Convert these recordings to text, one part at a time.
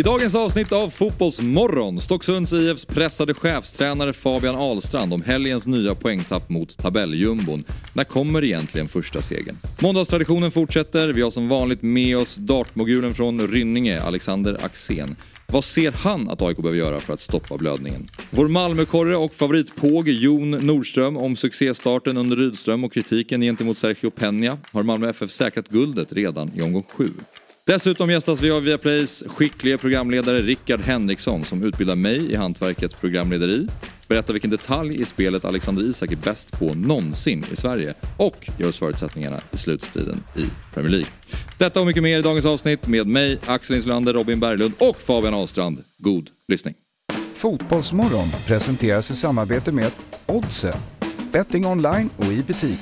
I dagens avsnitt av Fotbollsmorgon, Stocksunds IFs pressade chefstränare Fabian Ahlstrand om helgens nya poängtapp mot tabelljumbon. När kommer egentligen första segern? Måndagstraditionen fortsätter. Vi har som vanligt med oss dartmogulen från Rynninge, Alexander Axén. Vad ser han att AIK behöver göra för att stoppa blödningen? Vår Malmökorre och favoritpåg Jon Nordström om succéstarten under Rydström och kritiken gentemot Sergio Peña har Malmö FF säkrat guldet redan i omgång 7? Dessutom gästas vi av Viaplays skicklige programledare Rickard Henriksson som utbildar mig i hantverkets programlederi, berättar vilken detalj i spelet Alexander Isak är bäst på någonsin i Sverige och gör oss förutsättningarna i slutstriden i Premier League. Detta och mycket mer i dagens avsnitt med mig, Axel Insulander, Robin Berglund och Fabian Ahlstrand. God lyssning! Fotbollsmorgon presenteras i samarbete med Oddset, betting online och i butik.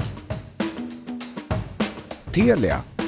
Telia,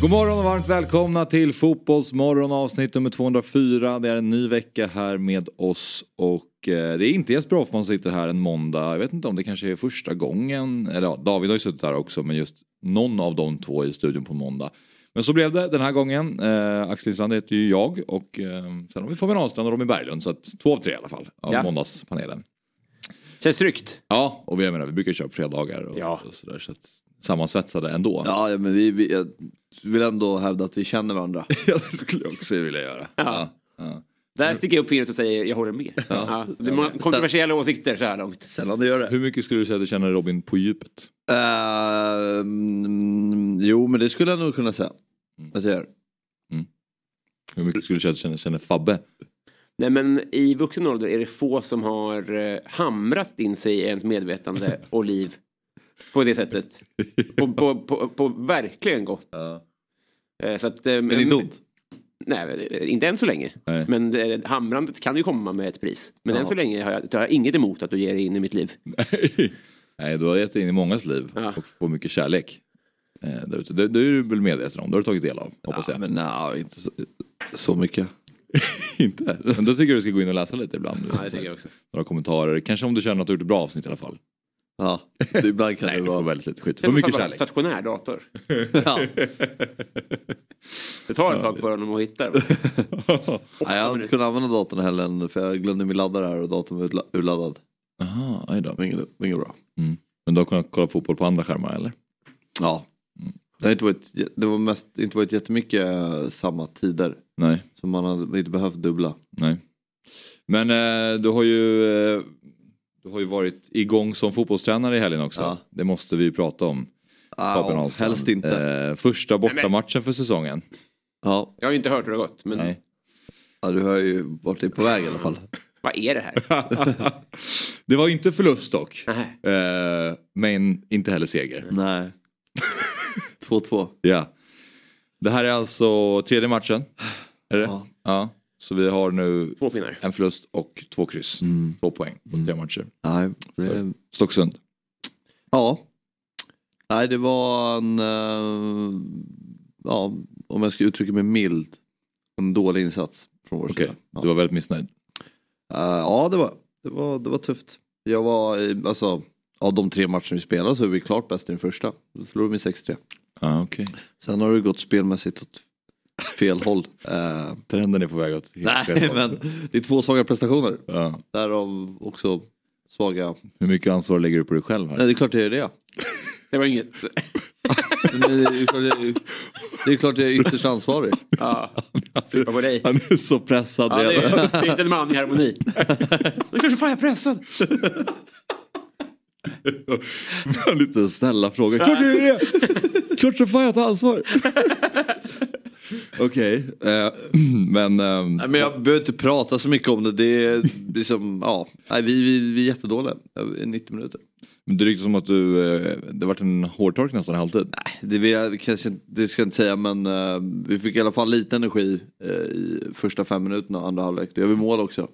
God morgon och varmt välkomna till Fotbollsmorgon avsnitt nummer 204. Det är en ny vecka här med oss och eh, det är inte Jesper Hoffman som sitter här en måndag. Jag vet inte om det kanske är första gången, eller ja, David har ju suttit här också men just någon av de två i studion på måndag. Men så blev det den här gången. Eh, Axel Island heter ju jag och eh, sen har vi Fabian Ahlstrand och Robin Berglund så att två av tre i alla fall av Ja. måndagspanelen. Känns tryggt. Ja, och vi, menar, vi brukar köra på fredagar och, Ja. och sådär så att sammansvetsade ändå. Ja, ja, men vi, vi, jag vill ändå hävda att vi känner varandra. Ja, det skulle jag också vilja göra. Ja. Ja. Där sticker jag upp fingret och säger jag håller med. Ja. Det är många kontroversiella åsikter så här långt. Sällan det gör det. Hur mycket skulle du säga att du känner Robin på djupet? Uh, mm, jo, men det skulle jag nog kunna säga. Att jag gör. Hur mycket skulle du säga att du känner, känner Fabbe? Nej men i vuxen ålder är det få som har eh, hamrat in sig i ens medvetande och liv på det sättet. På, på, på, på verkligen gott. Eh, Så att, eh, Men inte ont. Nej, eh, inte än så länge. Nej. Men det, hamrandet kan ju komma med ett pris. Men Ja. än så länge har jag, har jag inget emot att du ger dig in i mitt liv. Nej. Du har gett dig in i mångas liv Ja. och får mycket kärlek. Eh, där ute. det, det är du väl medveten om? Det har du tagit del av, hoppas Ja, jag. men nej, inte så, så mycket. Inte? Men då tycker jag du ska gå in och läsa lite ibland. Ja, det tycker jag också. Några kommentarer, kanske om du känner att du gjort ett bra avsnitt i alla fall. Ja, det, ibland kan Nej, det vara... väldigt lite skit. Måste mycket kärlek. Stationär dator. Ja. Det tar ett tag för honom att hitta. Nej, jag har inte kunnat använda datorn heller för jag glömde min laddare här och datorn var urladdad. Jaha, aj då. Inget, bra. Men du har kunnat kolla fotboll på andra skärmar eller? Ja. Det har inte varit, det var mest, inte varit jättemycket eh, samma tider. Nej. Så man hade inte behövt dubbla. Nej. Men eh, du har ju eh, du har ju varit igång som fotbollstränare i helgen också. Ja. Det måste vi ju prata om. Ja, helst inte. Eh, första bortamatchen för säsongen. Ja. Jag har ju inte hört hur det har gått. Men Nej. ja, du har ju varit på väg i alla fall. vad är det här? det var inte förlust dock. Nej. Eh, men inte heller seger. Nej. 2-2. Ja. Det här är alltså tredje matchen. Är det? Ja. ja. Så vi har nu Två pinnar. en förlust och två kryss. Mm. Två poäng på tre matcher. Nej, det, Stocksund. ja. Nej, det var en, eh, ja, om jag ska uttrycka mig mild, en dålig insats från vår Okej, sida. Ja. du var väldigt missnöjd. Eh, ja, det var, det var, det var tufft. Jag var, i- alltså, av de tre matcher vi spelade så är vi klart bäst i den första. Då förlorade vi med 6-3. Ah, okej. Sen har det gått spelmässigt åt fel håll. Eh, Trenden är på väg åt helt fel nej, håll. men det är två svaga prestationer. Ja. Därav också svaga... Hur mycket ansvar lägger du på dig själv här? Nej, det är klart det är det. Det var inget. Det är klart jag är- det är klart jag är ytterst ansvarig. Ja, flippa på dig. Han är så pressad Ja, det, redan. är, det är inte en man i harmoni. Det är klart som fan jag är pressad. En liten snälla fråga. Klart du är det! Klart som fan jag tar ansvar. Okej, eh, men... ehm, Nej, men jag behöver inte prata så mycket om det. Det är liksom, ja, nej, vi, vi, vi är jättedåliga i 90 minuter. men det ryktas som att du, eh, det har varit en hårtork nästan i halvtid. Det, vill jag, kanske, det ska jag inte säga men eh, vi fick i alla fall lite energi eh, i första fem minuterna och andra halvlek. Då gör vi mål också.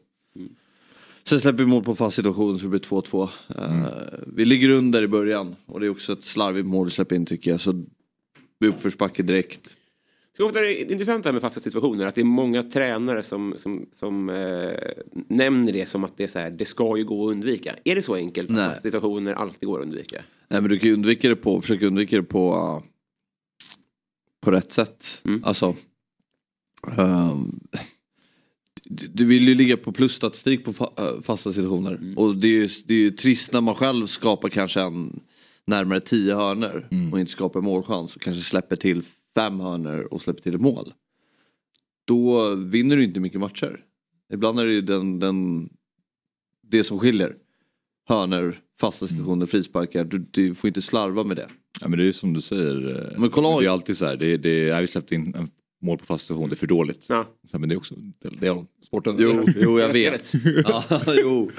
Sen släpper vi mål på fast situation så det blir 2-2. Eh, Vi ligger under i början och det är också ett slarvigt mål vi släpper in tycker jag. Så blir uppförsbacke direkt. Det är intressant det här med fasta situationer. Att det är många tränare som, som, som eh, nämner det som att det är så här, det ska ju gå att undvika. Är det så enkelt Nej. att situationer alltid går att undvika? Nej men du kan ju undvika det på, försöka undvika det på, uh, på rätt sätt. Mm. Alltså. ehm, du, du vill ju ligga på plusstatistik på fa, äh, fasta situationer. Mm. Och det är, ju, det är ju trist när man själv skapar kanske en närmare tio hörner Mm. och inte skapar målchans. Och kanske släpper till fem hörner och släpper till ett mål. Då vinner du inte mycket matcher. Ibland är det ju den, den, det som skiljer. Hörner, fasta situationer, frisparkar. Du, du får inte slarva med det. Ja, men det är ju som du säger. eh, Men kolla- det är alltid så här. Det, det, ja, vi släppte in en mål på fast situation. Det är för dåligt. Ja. Men det är också det är sporten. Jo, jo jag vet. ja, jo.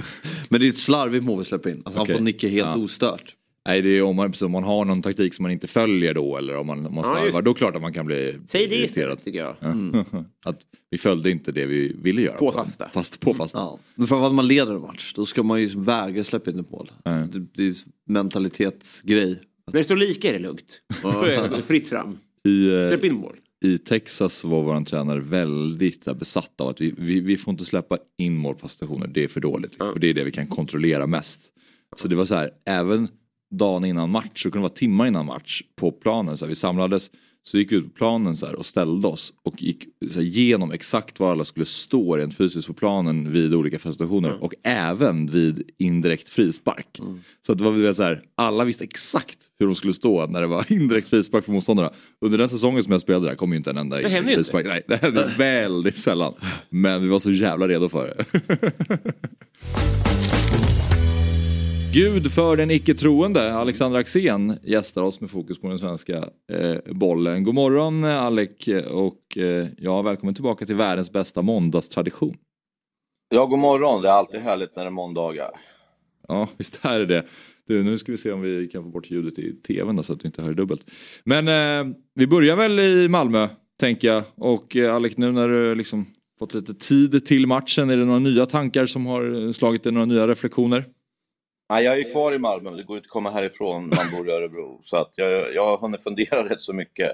Men det är ett slarvigt mål vi släpper in. Alltså, Okej. Han får nicka helt Ja. ostört. Nej, det är om man, om man har någon taktik som man inte följer då eller om man, om man Ja, slarvar. just det. då är det klart att man kan bli Säg det irriterad. tycker jag. Ja. att vi följde inte det vi ville göra. På fasta. Fast, på fasta. Ja. Men framförallt när man leder en match. Då ska man ju väga släppa in ett mål. Ja. Det, det är ju mentalitetsgrej. När det står lika är det lugnt. Då är det fritt fram. I, eh, Släpp in mål. I Texas var vår tränare väldigt här, besatt av att vi, vi, vi får inte släppa in mål på stationer, det är för dåligt. För det är det vi kan kontrollera mest. Så det var så här, även dagen innan match, så kunde det vara timmar innan match på planen. Så här, vi samlades, så gick vi ut på planen så här, och ställde oss och gick så här, igenom exakt var alla skulle stå rent fysiskt på planen vid olika stationer och även vid indirekt frispark. Så att det var så här, alla visste exakt hur de skulle stå när det var indirekt frispark för motståndarna. Under den säsongen som jag spelade där kom ju inte en enda Det indirekt frispark. Nej, det hände väldigt sällan. Men vi var så jävla redo för det. Gud för den icke-troende, Alexander Axén gästar oss med fokus på den svenska eh, bollen. God morgon eh, Alec och eh, ja, välkommen tillbaka till världens bästa måndagstradition. Ja, god morgon. Det är alltid härligt när det är måndagar. Ja, visst är det det. Du, nu ska vi se om vi kan få bort ljudet i tvn då, så att du inte hör dubbelt. Men eh, vi börjar väl i Malmö, tänker jag. Och eh, Alec, nu när du liksom fått lite tid till matchen, är det några nya tankar som har slagit dig, några nya reflektioner? Nej, jag är ju kvar i Malmö. Det går inte att komma härifrån när man bor i Örebro. Så att jag, jag har hunnit fundera rätt så mycket.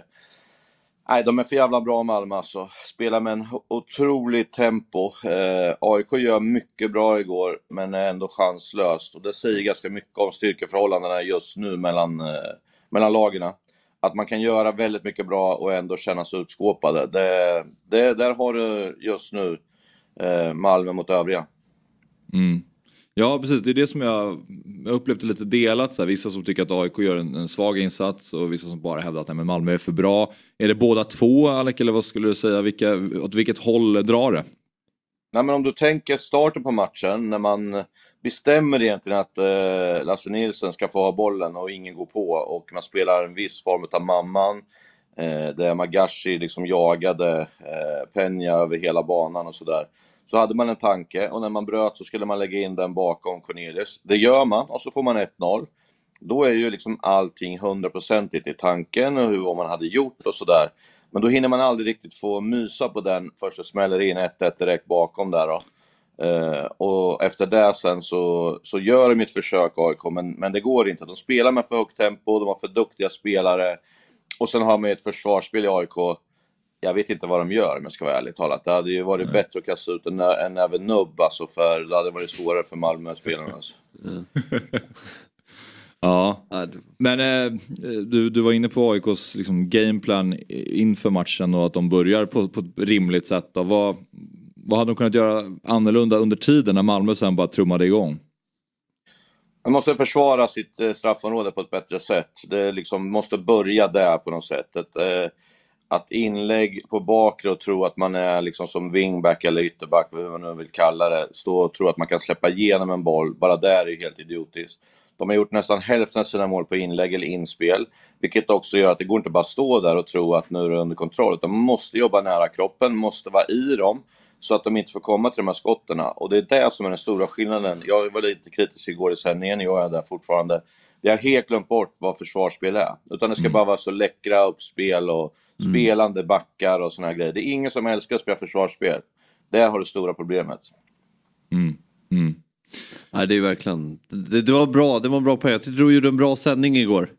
Nej, de är för jävla bra Malmö alltså. Spelar med en otroligt tempo. Eh, AIK gör mycket bra igår, men är ändå chanslöst. Och det säger ganska mycket om styrkeförhållandena just nu mellan, eh, mellan lagen. Att man kan göra väldigt mycket bra och ändå känna sig utskåpade. Det, det, där har du just nu eh, Malmö mot övriga. Mm. Ja precis, det är det som jag, jag upplevt lite delat. Så här, vissa som tycker att AIK gör en, en svag insats och vissa som bara hävdar att nej, men Malmö är för bra. Är det båda två Alec eller vad skulle du säga? Vilka, åt vilket håll drar det? Nej, men om du tänker starten på matchen, när man bestämmer egentligen att eh, Lasse Nilsson ska få ha bollen och ingen går på och man spelar en viss form av mamman. Eh, där Magashi liksom jagade eh, Peña över hela banan och sådär. Så hade man en tanke och när man bröt så skulle man lägga in den bakom Cornelius. Det gör man och så får man 1-0. Då är ju liksom allting hundraprocentigt i tanken och hur, vad man hade gjort och sådär. Men då hinner man aldrig riktigt få mysa på den först det smäller in 1-1 direkt bakom där då. Eh, och efter det sen så, så gör de ett försök AIK, men, men det går inte. De spelar med för högt tempo, de har för duktiga spelare. Och sen har man ett försvarsspel i AIK. Jag vet inte vad de gör om jag ska vara ärlig talat. Det hade ju varit bättre att kasta ut en, en näve nubb alltså, för det hade varit svårare för Malmö-spelarna. Alltså. Ja, men eh, du, du var inne på AIKs liksom, gameplan inför matchen och att de börjar på, på ett rimligt sätt. Då. Vad, vad hade de kunnat göra annorlunda under tiden när Malmö sen bara trummade igång? Man måste försvara sitt eh, straffområde på ett bättre sätt. Det liksom måste börja där på något sätt. Att, eh, att inlägg på bakre och tro att man är liksom som wingback eller ytterback, hur man nu vill kalla det, stå och tro att man kan släppa igenom en boll, bara där är ju helt idiotiskt. De har gjort nästan hälften av sina mål på inlägg eller inspel, vilket också gör att det går inte bara att stå där och tro att nu är det under kontroll, utan man måste jobba nära kroppen, måste vara i dem, så att de inte får komma till de här skotten. Och det är det som är den stora skillnaden. Jag var lite kritisk igår i sändningen, jag är där fortfarande. Vi har helt glömt bort vad försvarsspel är. Utan det ska bara vara så läckra uppspel och spelande backar och såna här grejer. Det är ingen som älskar att spela försvarsspel. Där har du stora problemet. Mm. Mm. Nej, det är verkligen, det, det var bra, det var en bra poäng. Jag tyckte du gjorde en bra sändning igår.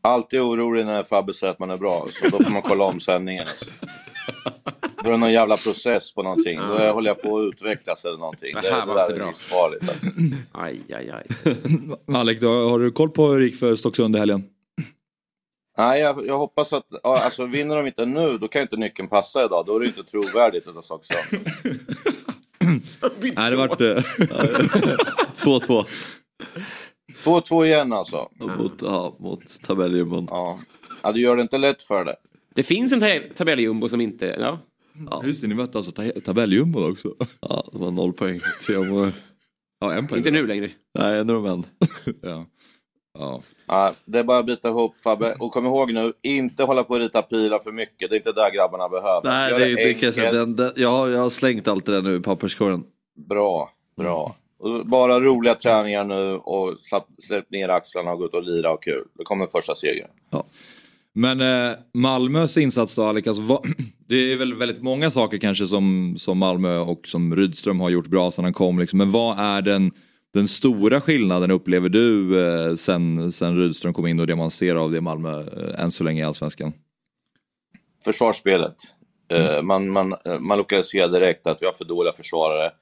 Alltid orolig när Fabbe säger att man är bra, så då får man kolla om sändningen. Alltså. Då är det någon jävla process på någonting. Då är- håller jag på att utvecklas eller någonting. Det Det, här det, var inte där är bra. livsfarligt. Alltså. Aj, aj, aj. Alec, då, har du koll på hur det gick för Stocksund i helgen? Nej, jag, jag hoppas att... ja, Alltså, vinner de inte nu, då kan inte nyckeln passa idag. Då är det inte trovärdigt utav Stocksund. Nej, det vart... eh, 2-2 2-2 igen alltså. mot, ja, mot tabelljumon. Ja. ja, du gör det inte lätt för det. Det finns en ta- tabelljumbo som inte... Ja. Just det, ni mötte alltså ta- tabelljumbo också. Ja, det var noll poäng. Tre omgångar. Ja, en poäng. Inte nu längre. Nej, en och en. Ja. Ja. Ja, det är bara att bita ihop Fabbe. Och kom ihåg nu, inte hålla på att rita pilar för mycket. Det är inte där grabbarna behöver. Nej, Gör det, det kan jag säga. enkelt. Den, den, jag, har, jag har slängt allt det där nu i papperskorgen. Bra, bra. Och bara roliga träningar nu och släpp ner axlarna och gå ut och lira och kul. Det kommer första segern. Men eh, Malmös insats då Alec, alltså, vad, det är väl väldigt många saker kanske som, som Malmö och som Rydström har gjort bra sedan han kom. Liksom. Men vad är den, den stora skillnaden upplever du eh, sen, sen Rydström kom in och det man ser av det Malmö eh, än så länge i Allsvenskan? Försvarsspelet. Eh, man, man, eh, man lokaliserar direkt att vi har för dåliga försvarare.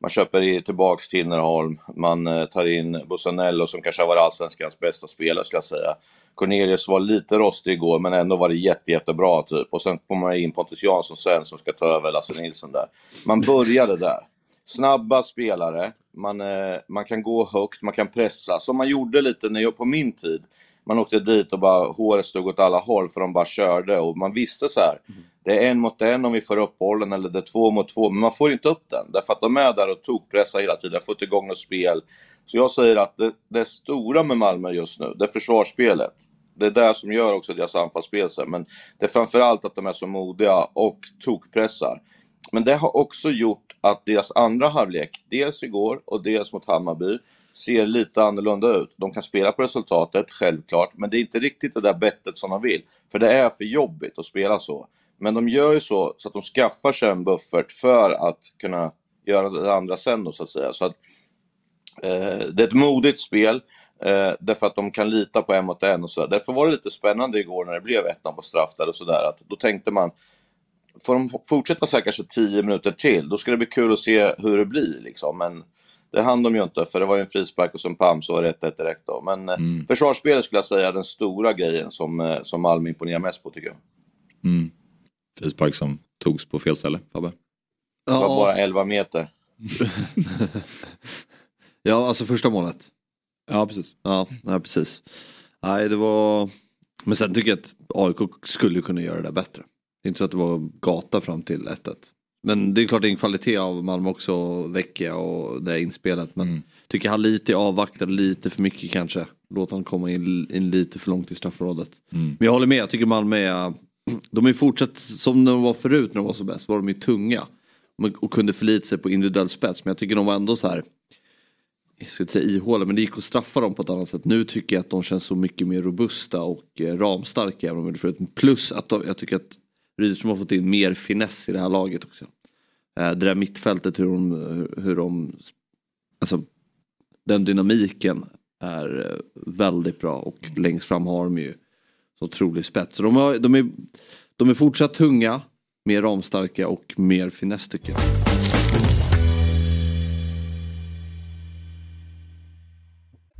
Man köper tillbaks Tinnerholm, man eh, tar in Busanello som kanske har varit allsvenskans bästa spelare skulle jag säga. Cornelius var lite rostig igår men ändå var det jätte, jättebra typ. Och sen får man in Pontus Jansson sen som ska ta över Lasse Nilsson där. Man började där. Snabba spelare, man, eh, man kan gå högt, man kan pressa. Som man gjorde lite när jag, på min tid. Man åkte dit och bara håret stod åt alla håll för de bara körde och man visste så här. Det är en mot en om vi får upp bollen eller det är två mot två, men man får inte upp den. Därför att de är där och tokpressar hela tiden, får inte igång något spel. Så jag säger att det, det stora med Malmö just nu, det är försvarsspelet. Det är det som gör också deras anfallsspel sen, men det är framförallt att de är så modiga och tokpressar. Men det har också gjort att deras andra halvlek, dels igår och dels mot Hammarby, ser lite annorlunda ut. De kan spela på resultatet, självklart, men det är inte riktigt det där bettet som de vill. För det är för jobbigt att spela så. Men de gör ju så, så att de skaffar sig en buffert för att kunna göra det andra sen då, så att säga. Så att, eh, det är ett modigt spel, eh, därför att de kan lita på en mot en och så. Därför var det lite spännande igår när det blev 1 på straff där och sådär. Då tänkte man, får de fortsätta så här kanske 10 minuter till, då ska det bli kul att se hur det blir liksom. Men det hann de ju inte, för det var ju en frispark och som Pam så var det 1-1 direkt då. Men mm. försvarsspelet skulle jag säga är den stora grejen som, eh, som Malmö imponerar mest på tycker jag. Mm. Frispark som togs på fel ställe, Fabbe. Det var bara 11 meter. ja, alltså första målet. Ja, precis. Ja, nej, precis. Nej, det var... Men sen tycker jag att AIK skulle kunna göra det bättre. Det är inte så att det var gata fram till 1 Men det är klart det är en kvalitet av Malmö också, Vecchia och det är inspelat. Men mm. tycker han lite avvaktar lite för mycket kanske. Låt han komma in, in lite för långt i straffområdet. Mm. Men jag håller med, jag tycker Malmö är... De är fortsatt som de var förut när de var så bäst, var de ju tunga. Och kunde förlita sig på individuell spets. Men jag tycker de var ändå så här jag ska inte säga ihåliga, men det gick att straffa dem på ett annat sätt. Nu tycker jag att de känns så mycket mer robusta och eh, ramstarka än de förut. Plus att de, jag tycker att Rydström har fått in mer finess i det här laget också. Eh, det där mittfältet, hur de, eh, hur de alltså, den dynamiken är väldigt bra och längst fram har de ju så otrolig spets. Så de, har, de, är, de är fortsatt tunga, mer ramstarka och mer finess tycker jag.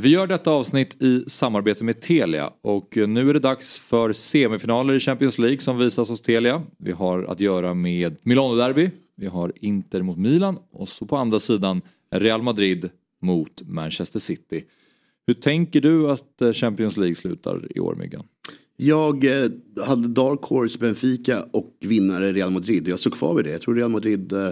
Vi gör detta avsnitt i samarbete med Telia och nu är det dags för semifinaler i Champions League som visas hos Telia. Vi har att göra med Milano-derby, vi har Inter mot Milan och så på andra sidan Real Madrid mot Manchester City. Hur tänker du att eh, Champions League slutar i år Myggan? Jag eh, hade Dark Horse Benfica och vinnare Real Madrid. Jag står kvar vid det. Jag tror Real Madrid eh,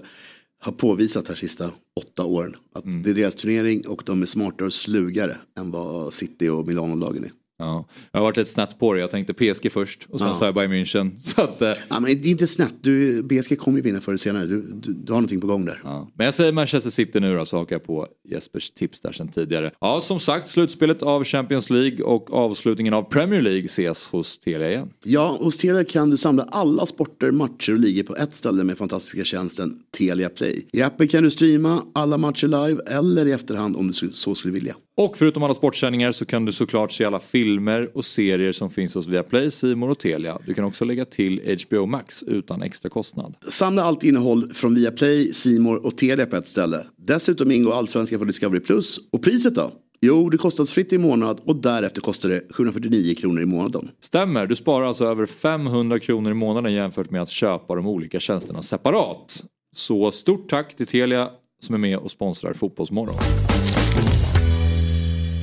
har påvisat här sista åtta åren. Att mm. det är deras turnering och de är smartare och slugare än vad City och Milano-lagen är. Ja. Jag har varit lite snett på det. Jag tänkte PSG först och sen Ja. sa jag Bayern München. Så att, eh, Ja, men det är inte snett. Du, PSG kommer ju vinna förr eller senare. Du, du, du har någonting på gång där. ja. Men jag säger Manchester City nu då så hakar jag på Jespers tips där sen tidigare. Ja som sagt slutspelet av Champions League och avslutningen av Premier League ses hos Telia igen. Ja, hos Telia kan du samla alla sporter, matcher och ligor på ett ställe med fantastiska tjänsten Telia Play. I appen kan du streama alla matcher live eller i efterhand om du så skulle vilja. Och förutom alla sportsändningar så kan du såklart se alla filmer och serier som finns hos Viaplay, More och Telia. Du kan också lägga till HBO Max utan extra kostnad. Samla allt innehåll från Viaplay, Simor och Telia på ett ställe. Dessutom ingår Allsvenskan för Discovery Plus. Och priset då? Jo, det kostas fritt i månad och därefter kostar det 749 kronor i månaden. Stämmer, du sparar alltså över 500 kronor i månaden jämfört med att köpa de olika tjänsterna separat. Så stort tack till Telia som är med och sponsrar Fotbollsmorgon.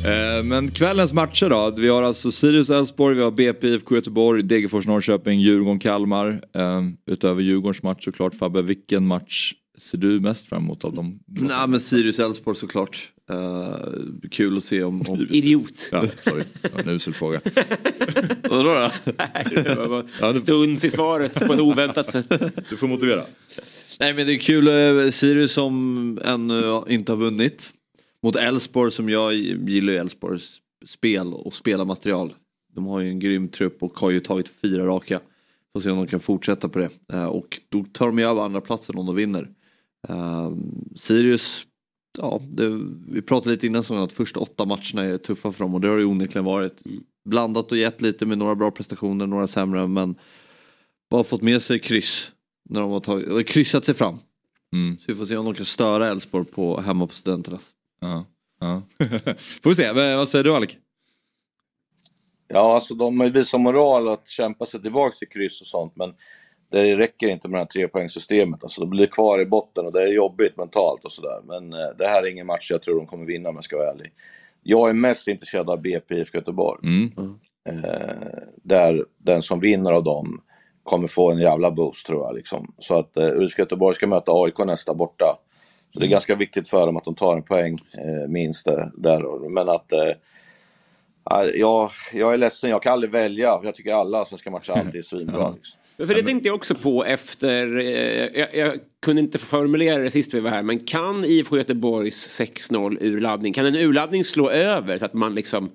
Eh, Men kvällens matcher då? Vi har alltså Sirius Elfsborg, vi har BP IFK Göteborg, Degerfors Norrköping, Djurgården Kalmar. Eh, Utöver Djurgårdens match såklart Fabbe, vilken match ser du mest fram emot av dem? Nej men Sirius Elfsborg såklart. Eh, kul att se om... om... Idiot. Ja, sorry, en usel fråga. Vadå då? Du, Stuns i svaret på ett oväntat sätt. du får motivera. Nej men det är kul, Sirius som ännu inte har vunnit. Mot Elfsborg som jag gillar ju Elfsborgs spel och spelarmaterial. De har ju en grym trupp och har ju tagit fyra raka. Får se om de kan fortsätta på det. Eh, Och då tar de ju över andra platsen om de vinner. Eh, Sirius, ja, det, vi pratade lite innan säsongen att första åtta matcherna är tuffa för dem och det har det ju onekligen varit. Blandat och gett lite med några bra prestationer, några sämre men bara fått med sig kryss. När de har tagit, kryssat sig fram. Mm. Så vi får se om de kan störa Elfsborg på, hemma på studenterna. Ja, ja. får vi se, vad säger du Alec? Ja, alltså de har visat moral att kämpa sig tillbaka till kryss och sånt, men det räcker inte med det här trepoängssystemet. Alltså de blir kvar i botten och det är jobbigt mentalt och sådär. Men eh, det här är ingen match jag tror de kommer vinna om jag ska vara ärlig. Jag är mest intresserad av BP IFK Göteborg. Mm. Eh, där den som vinner av dem kommer få en jävla boost tror jag. Liksom. Så att eh, IFK Göteborg ska möta AIK nästa borta. Så det är ganska viktigt för dem att de tar en poäng, eh, minst där. Men att eh, ja, jag, jag är ledsen, jag kan aldrig välja. Jag tycker alla svenska matcher alltid är svinbra. Liksom. För det tänkte jag också på efter, eh, jag, jag kunde inte formulera det sist vi var här, men kan IFK Göteborgs 6-0 urladdning, kan en urladdning slå över så att man liksom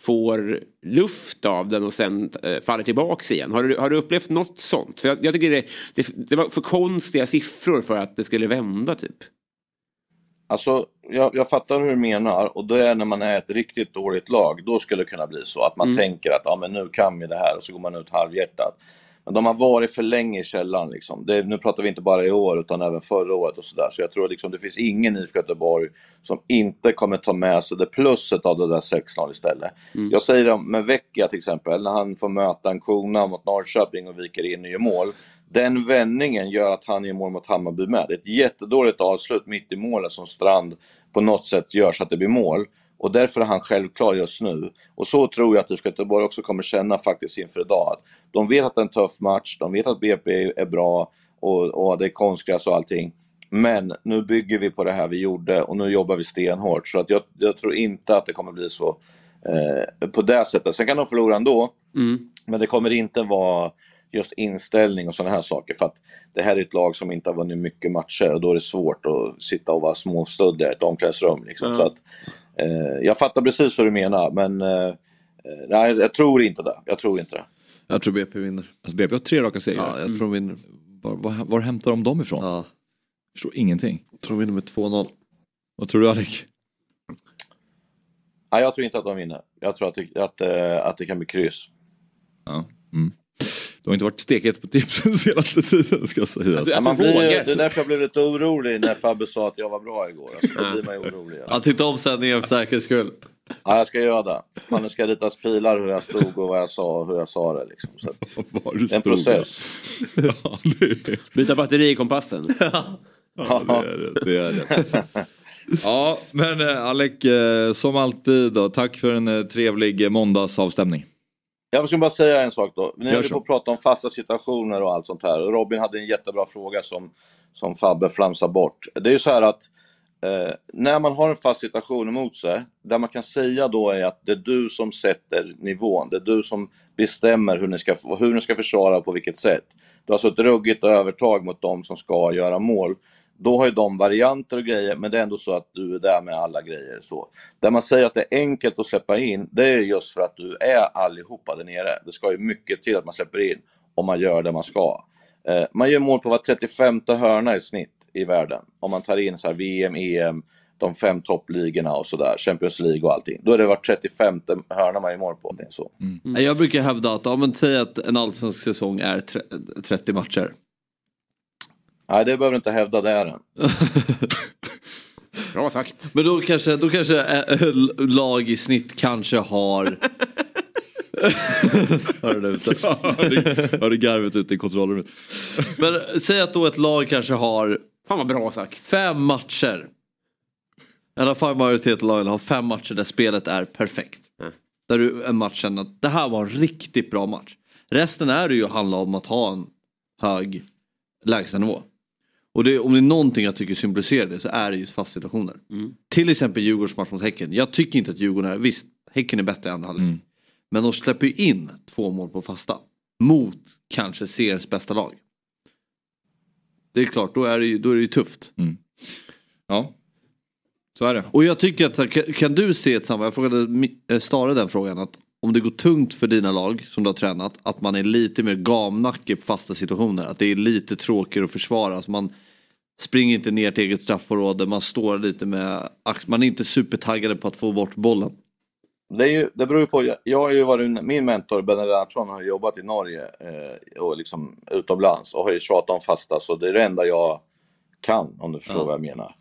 får luft av den och sen eh, faller tillbaks igen? Har du, har du upplevt något sånt? För jag, jag tycker det, det, det var för konstiga siffror för att det skulle vända typ. Alltså, jag, jag fattar hur du menar och det är när man är ett riktigt dåligt lag, då skulle det kunna bli så att man Mm. tänker att ja, men nu kan vi det här och så går man ut halvhjärtat. Men de har varit för länge i källaren liksom. Det, nu pratar vi inte bara i år utan även förra året och sådär. Så jag tror liksom det finns ingen IFK Göteborg som inte kommer ta med sig det plusset av det där 6-0 istället. Jag säger det med Vecchia till exempel, när han får möta en kona mot Norrköping och viker in och gör mål. Den vändningen gör att han gör mål mot Hammarby med. Det är ett jättedåligt avslut mitt i målet som Strand på något sätt gör så att det blir mål. Och därför är han självklar just nu. Och så tror jag att IFK Göteborg också kommer känna faktiskt inför idag. Att de vet att det är en tuff match, de vet att BP är bra och, och det är konstgräs och allting. Men nu bygger vi på det här vi gjorde och nu jobbar vi stenhårt. Så att jag, jag tror inte att det kommer bli så eh, på det sättet. Sen kan de förlora ändå. Mm. Men det kommer inte vara just inställning och sådana här saker. För att det här är ett lag som inte har vunnit mycket matcher och då är det svårt att sitta och vara småstöddig i ett omklädningsrum. Liksom. Ja. Så att, eh, jag fattar precis vad du menar men eh, nej, jag tror inte det. Jag tror inte det. Jag tror BP vinner. Alltså BP har tre raka segrar. Ja, jag tror de vinner. Var, var, var hämtar de dem ifrån? Ja, Jag förstår ingenting. jag tror de vinner med 2-0. Vad tror du Alec? Nej, jag tror inte att de vinner. Jag tror att det, att, eh, att det kan bli kryss. Ja. Mm. Du har inte varit stekhet på tips den senaste tiden ska sägas. du- Ja, man du blir, det är därför jag blev lite orolig när Fabbe sa att jag var bra igår. Alltså, då blir man. Ja, titta om sändningen för säkerhets skull. Ja, jag ska göra det. Nu ska ritas pilar hur jag stod och vad jag sa och hur jag sa det. Liksom. Så att, Var du det är en stod. process. Ja, det är, Byta batteri i kompassen. ja, det är det. det, är det. Ja, men eh, Alec, eh, som alltid då, tack för en eh, trevlig måndagsavstämning. Jag ska bara säga en sak då. Så. på att prata om fasta situationer och allt sånt här. Robin hade en jättebra fråga som, som Fabbe flamsar bort. Det är ju så här att eh, när man har en fast situation emot sig, där man kan säga då är att det är du som sätter nivån, det är du som bestämmer hur ni ska, hur ni ska försvara och på vilket sätt. Du har alltså ett ruggigt övertag mot de som ska göra mål. Då har ju de varianter och grejer, men det är ändå så att du är där med alla grejer. Så. Där man säger att det är enkelt att släppa in, det är just för att du är allihopa där nere. Det ska ju mycket till att man släpper in om man gör det man ska. Eh, man gör mål på var 35 hörna i snitt i världen. Om man tar in så här VM, EM, de fem toppligorna och sådär, Champions League och allting. Då är det var 35 hörna man gör mål på. Så. Mm. Jag brukar hävda att, ja men säg att en allsvensk säsong är tre- 30 matcher. Nej, det behöver du inte hävda, det är den. Bra sagt. Men då kanske, då kanske äh, äh, lag i snitt kanske har... Hör du ute? Hörde garvet ute i kontrollrummet. Men säg att då ett lag kanske har Fan vad bra sagt. fem matcher. I alla fall majoriteten av lagen har fem matcher där spelet är perfekt. Mm. Där du en match känner att det här var en riktigt bra match. Resten är det ju handla om att ha en hög lägstanivå. Och det, om det är någonting jag tycker symboliserar det så är det just fast situationer. Till exempel Djurgårdens match mot Häcken. Jag tycker inte att Djurgården är, visst Häcken är bättre i andra halvlek. Men de släpper ju in två mål på fasta. Mot kanske seriens bästa lag. Det är klart, då är det ju, då är det ju tufft. Ja, så är det. Och jag tycker att, kan, du se ett samband, jag frågade eh, Stare den frågan, att om det går tungt för dina lag som du har tränat, att man är lite mer gamnacke på fasta situationer, att det är lite tråkigare att försvara. Alltså man springer inte ner till eget straffområde, man står lite med, ax- man är inte supertaggade på att få bort bollen. Det, är ju, det beror på, jag, jag har ju varit, min mentor Benny Lennartsson har jobbat i Norge eh, och liksom utomlands och har ju tjatat om fasta så det är det enda jag kan om du förstår Ja. vad jag menar.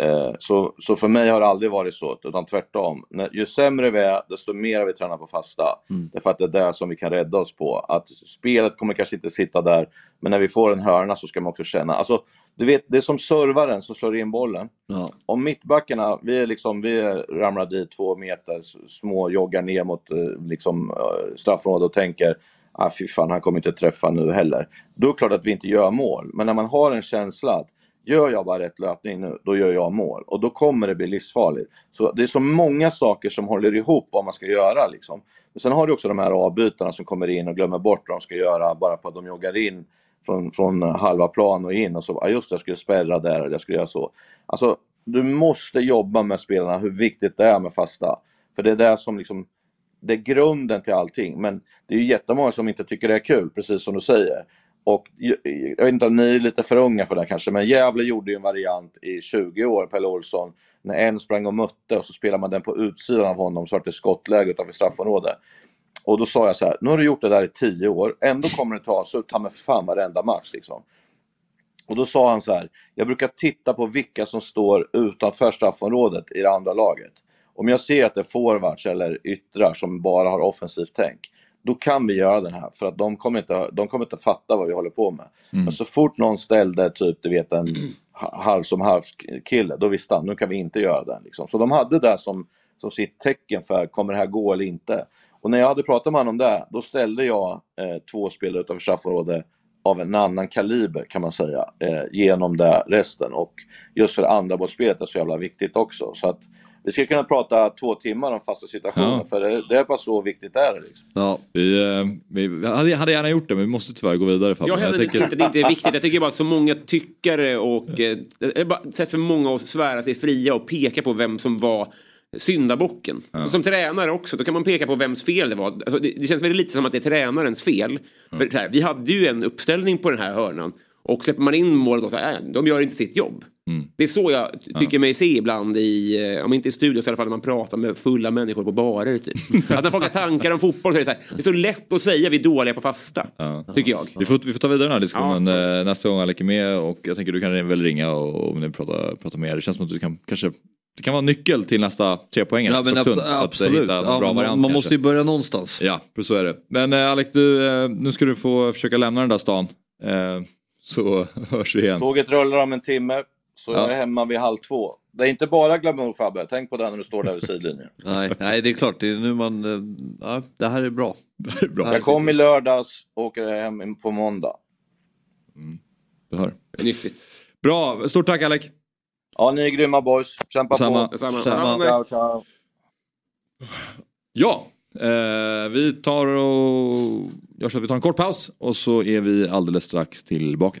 Eh, så, så för mig har det aldrig varit så, utan tvärtom. Ju sämre vi är, desto mer vi tränar på fasta. Mm. Därför att det är där som vi kan rädda oss på. Att spelet kommer kanske inte sitta där, men när vi får en hörna så ska man också känna. Alltså, du vet, det är som servaren som slår in bollen Ja. om mittbackarna, vi, är liksom, vi ramlar dit två meter, små joggar ner mot eh, liksom, eh, straffområdet och tänker ah, fy fan, han kommer inte träffa nu heller. Då är det klart att vi inte gör mål. Men när man har en känsla att gör jag bara rätt löpning nu, då gör jag mål. Och då kommer det bli livsfarligt. Så det är så många saker som håller ihop vad man ska göra. Liksom. Men sen har du också de här avbytarna som kommer in och glömmer bort vad de ska göra bara på att de joggar in från, från halva plan och in och så, ja just det, jag skulle spärra där eller jag skulle göra så. Alltså, du måste jobba med spelarna, hur viktigt det är med fasta. För det är det som liksom, det är grunden till allting. Men det är ju jättemånga som inte tycker det är kul, precis som du säger. Och jag vet inte om ni är lite för unga för det här kanske, men Gävle gjorde ju en variant i 20 år, Pelle Olsson, när en sprang och mötte och så spelade man den på utsidan av honom så att det är skottläge utanför straffområdet. Och då sa jag så här, nu har du gjort det där i 10 år, ändå kommer det ta så ta med fan varenda match liksom. Och då sa han så här, jag brukar titta på vilka som står utanför straffområdet i det andra laget. Om jag ser att det är forwards eller yttrar som bara har offensivt tänk, då kan vi göra den här. För att de kommer inte, de kommer inte fatta vad vi håller på med. Men så fort någon ställde typ, du vet en ha- halv som halv kille, då visste han, nu kan vi inte göra den. Liksom. Så de hade det som, som sitt tecken för, kommer det här gå eller inte? Och när jag hade pratat med honom om det, då ställde jag eh, två spelare utanför straffområdet av en annan kaliber kan man säga, eh, genom det resten. Och just för andra bollspelet är så jävla viktigt också. Så att vi ska kunna prata två timmar om fasta situationer, Ja. för det, det är bara så viktigt är det. Liksom. Ja. Vi, eh, vi hade, hade gärna gjort det men vi måste tyvärr gå vidare Fabbe. Jag hävdar inte att det inte är viktigt. Jag tycker bara att så många tyckare och eh, det är bara sätt för många att svära sig fria och peka på vem som var syndabocken. Så Som tränare också, då kan man peka på vems fel det var. Alltså det, det känns väldigt lite som att det är tränarens fel. För så här, vi hade ju en uppställning på den här hörnan och släpper man in målet och så här, äh, de gör inte sitt jobb. Det är så jag ty- tycker mig se ibland i, eh, om inte i studion så i alla fall när man pratar med fulla människor på barer typ. att när folk har tankar om fotboll så är det så här, det är så lätt att säga vi är dåliga på fasta. Tycker jag. Vi får, vi får ta vidare den här diskussionen eh, nästa gång Alec är med och jag tänker du kan väl ringa och, och nu prata, prata med er. Det känns som att du kan kanske det kan vara en nyckel till nästa tre poäng. Ja, men abs- absolut. En Ja, bra man- variant man måste ju börja någonstans. Ja, så är det. Men eh, Alec, du, eh, nu ska du få försöka lämna den där stan. Eh, så hörs vi igen. Tåget rullar om en timme, så Ja. jag är hemma vid halv två. Det är inte bara glamour Fabbe, tänk på det när du står där vid sidlinjen. Nej, nej, det är klart. Det är nu man... eh, Ja, det här är bra. Det är bra. Jag kom i lördags och åker hem på måndag. Du hör. Nyttigt. Bra, stort tack Alec. Ja, ni är grymma boys. Kämpa Samma. på. Detsamma. Samma. Ciao, ciao. Ja, eh, vi tar och så att vi tar en kort paus och så är vi alldeles strax tillbaka.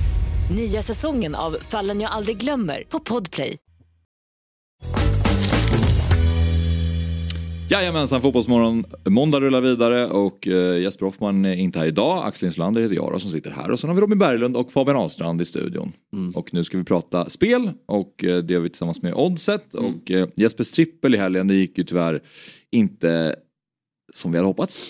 Nya säsongen av Fallen jag aldrig glömmer på Podplay. Jajamensan, Fotbollsmorgon. Måndag rullar vidare och eh, Jesper Hoffman är inte här idag. Axel Insulander heter jag då, som sitter här. Och sen har vi Robin Berglund och Fabian Ahlstrand i studion. Och nu ska vi prata spel och eh, det gör vi tillsammans med Oddset. Och eh, Jespers trippel i helgen, det gick ju tyvärr inte som vi hade hoppats.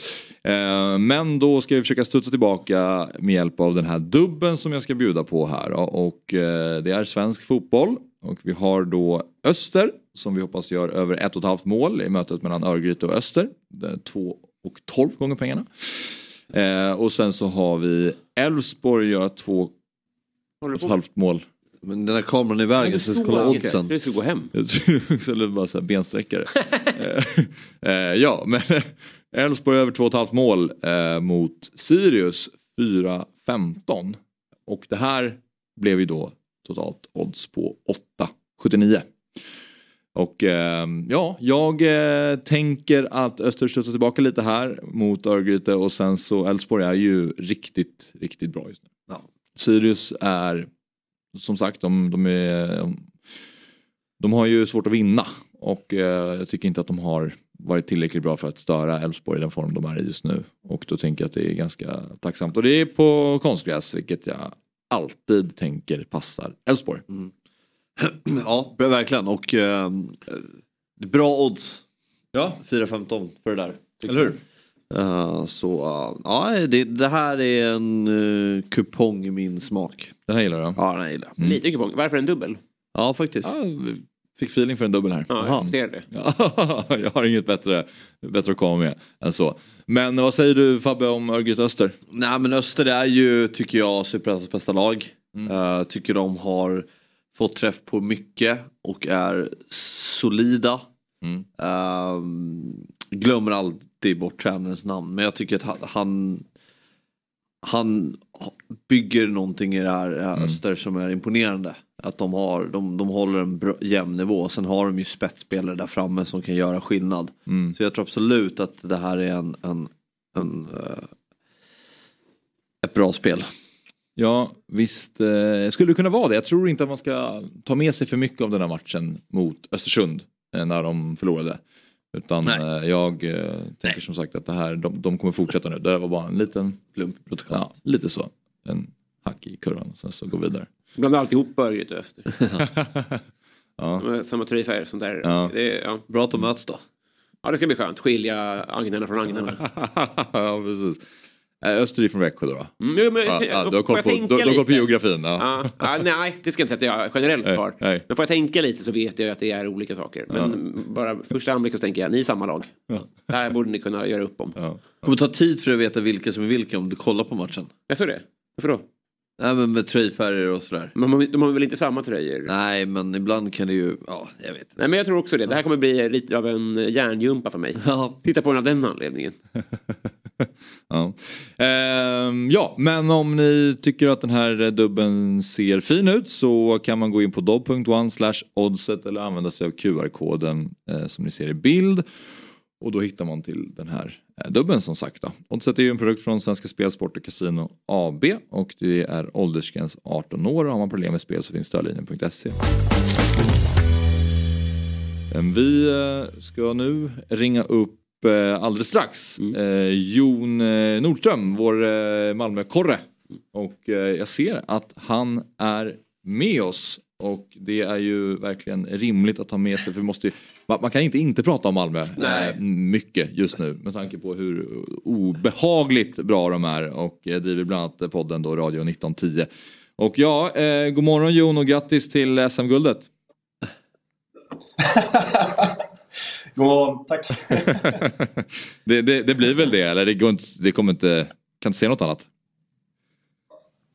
Eh, Men då ska vi försöka studsa tillbaka med hjälp av den här dubben som jag ska bjuda på här. Och eh, det är svensk fotboll. Och vi har då Öster som vi hoppas gör över ett och ett halvt mål i mötet mellan Örgryte och Öster. Det är två och tolv gånger pengarna. Eh, och sen så har vi Elfsborg gör två och ett halvt mål. Men den här kameran är i vägen så jag ska kolla oddsen. Du ska gå hem. Jag tror också det bara så här bensträckare. ja, men Elfsborg över 2,5 mål eh, mot Sirius 4-15. Och det här blev ju då totalt odds på 8,79. Och eh, ja, jag eh, tänker att Öster studsar tillbaka lite här mot Örgryte och sen så Elfsborg är ju riktigt, riktigt bra just nu. Ja. Sirius är som sagt, de, de, är, de har ju svårt att vinna och eh, jag tycker inte att de har varit tillräckligt bra för att störa Elfsborg i den form de är i just nu. Och då tänker jag att det är ganska tacksamt. Och det är på konstgräs vilket jag alltid tänker passar Elfsborg. Ja, bra, verkligen. Och eh, det är bra odds. Ja, 4-15 för det där. eller hur? Eh, så eh, ja, det, det här är en uh, kupong i min smak. Den här gillar du? Ja, den här gillar jag. Lite kupong. Varför en dubbel? Ja, faktiskt. Ja, fick feeling för en dubbel här. Ja, jag det. Ja, jag har inget bättre, bättre att komma med än så. Men vad säger du Fabbe om Örgryte Öster? Nej men Öster är ju, tycker jag, Superettans bästa lag. Eh, tycker de har fått träff på mycket och är solida. Mm. Ehm, glömmer alltid bort tränarens namn men jag tycker att han, han, bygger någonting i det här, det här Öster som är imponerande. Att de, har, de, de håller en bra, jämn nivå. Sen har de ju spetsspelare där framme som kan göra skillnad. Mm. Så jag tror absolut att det här är en, en, en eh, ett bra spel. Ja, visst eh, skulle det kunna vara det. Jag tror inte att man ska ta med sig för mycket av den här matchen mot Östersund eh, när de förlorade. Utan Nej. eh, jag eh, tänker som sagt att det här, de, de kommer fortsätta nu. Det här var bara en liten Plump. Ja, lite så. En hack i kurvan sen så gå vidare. Blanda alltihop och Öster. Ja. Samma tröjfärg sånt där. Ja. Det, ja. Bra att de möts då. ja, det ska bli skönt. Skilja agnarna från agnarna. ja, precis. Öster är från Växjö då? då? Mm, jo, men, Ja, ja, du har koll på, du, du har koll på geografin? Ja. Ja, ja, nej, det ska jag inte säga att jag generellt Nej, har. nej. Men får jag tänka lite så vet jag att det är olika saker. Men bara första anblicken så tänker jag, ni är samma lag. Det här borde ni kunna göra upp om. Ja. Det kommer ta tid för att veta vilka som är vilka om du kollar på matchen. Jag tror det. Varför då? Nej men med tröjfärger och sådär. Men de har- väl inte samma tröjor? Nej men ibland kan det ju, ja jag vet. Nej men jag tror också det. Det här kommer bli lite av en järngympa för mig. Ja, Titta på den av den anledningen. Ja. Ehm, ja, men om ni tycker att den här dubben ser fin ut så kan man gå in på dobb.one slash oddset eller använda sig av QR-koden eh, som ni ser i bild. Och då hittar man till den här eh, dubben som sagt. Då. Oddset är ju en produkt från Svenska Spel, Sport och Casino AB och det är åldersgräns 18 år. Har man problem med spel så finns stödlinjen.se. Vi eh, ska nu ringa upp eh, alldeles strax eh, Jon Nordström, vår Malmö-korre. Och eh, jag ser att han är med oss. Och det är ju verkligen rimligt att ta med sig, för vi måste ju, man, man kan inte inte prata om Malmö Nej. eh, mycket just nu med tanke på hur obehagligt bra de är och eh, driver bland annat podden då Radio 1910. Och ja, eh, god morgon Jon och grattis till SM-guldet. God morgon, tack. det, det, det, blir väl det, eller det, går inte, det kommer inte, kan inte se något annat?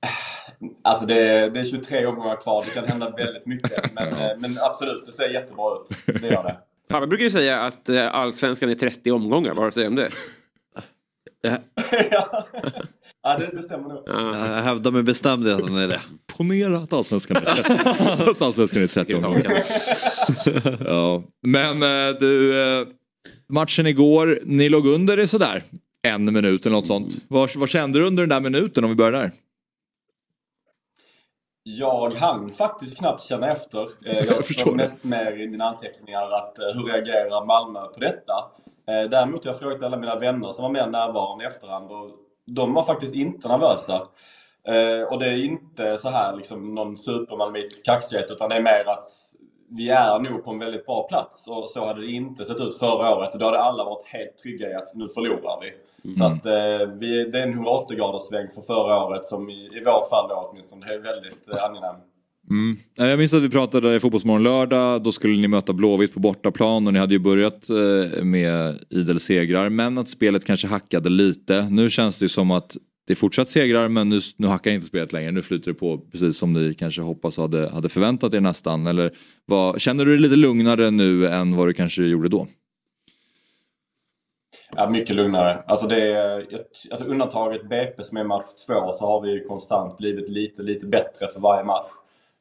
Alltså det, det är 23 omgångar kvar, det kan hända väldigt mycket. Men, ja. men absolut, det ser jättebra ut. Det gör det. Pappa brukar ju säga att eh, allsvenskan är 30 omgångar, vad har du att säga om det? ja, ja det, det stämmer nog. Ja. Jag hävdar med bestämdhet att den är det. Ponera att allsvenskan är, att allsvenskan är 30 omgångar. ja. Men eh, du, eh, matchen igår, ni låg under det sådär en minut eller något sånt. Vad, vad kände du under den där minuten om vi börjar där? Jag hann faktiskt knappt känna efter. Eh, jag, förstår mest med i mina anteckningar att hur reagerar Malmö på detta? Däremot har jag frågat alla mina vänner som var mer närvarande i efterhand och de var faktiskt inte nervösa. Och det är inte så här liksom någon supermalmitisk kaxighet utan det är mer att vi är nog på en väldigt bra plats och så hade det inte sett ut förra året och då hade alla varit helt trygga i att nu förlorar vi. Mm. Så att eh, vi, det är en 180 graders sväng för förra året som i, i vårt fall då åtminstone är väldigt eh, angenäm. Mm. Jag minns att vi pratade i Fotbollsmorgon lördag, då skulle ni möta Blåvitt på bortaplan och ni hade ju börjat eh, med idel segrar men att spelet kanske hackade lite. Nu känns det ju som att det är fortsatt segrar men nu, nu hackar inte spelet längre. Nu flyter det på precis som ni kanske hoppas och hade, hade förväntat er nästan. Eller vad, känner du dig lite lugnare nu än vad du kanske gjorde då? Ja, mycket lugnare. Alltså, det är, alltså undantaget BP som är match två så har vi konstant blivit lite, lite bättre för varje match.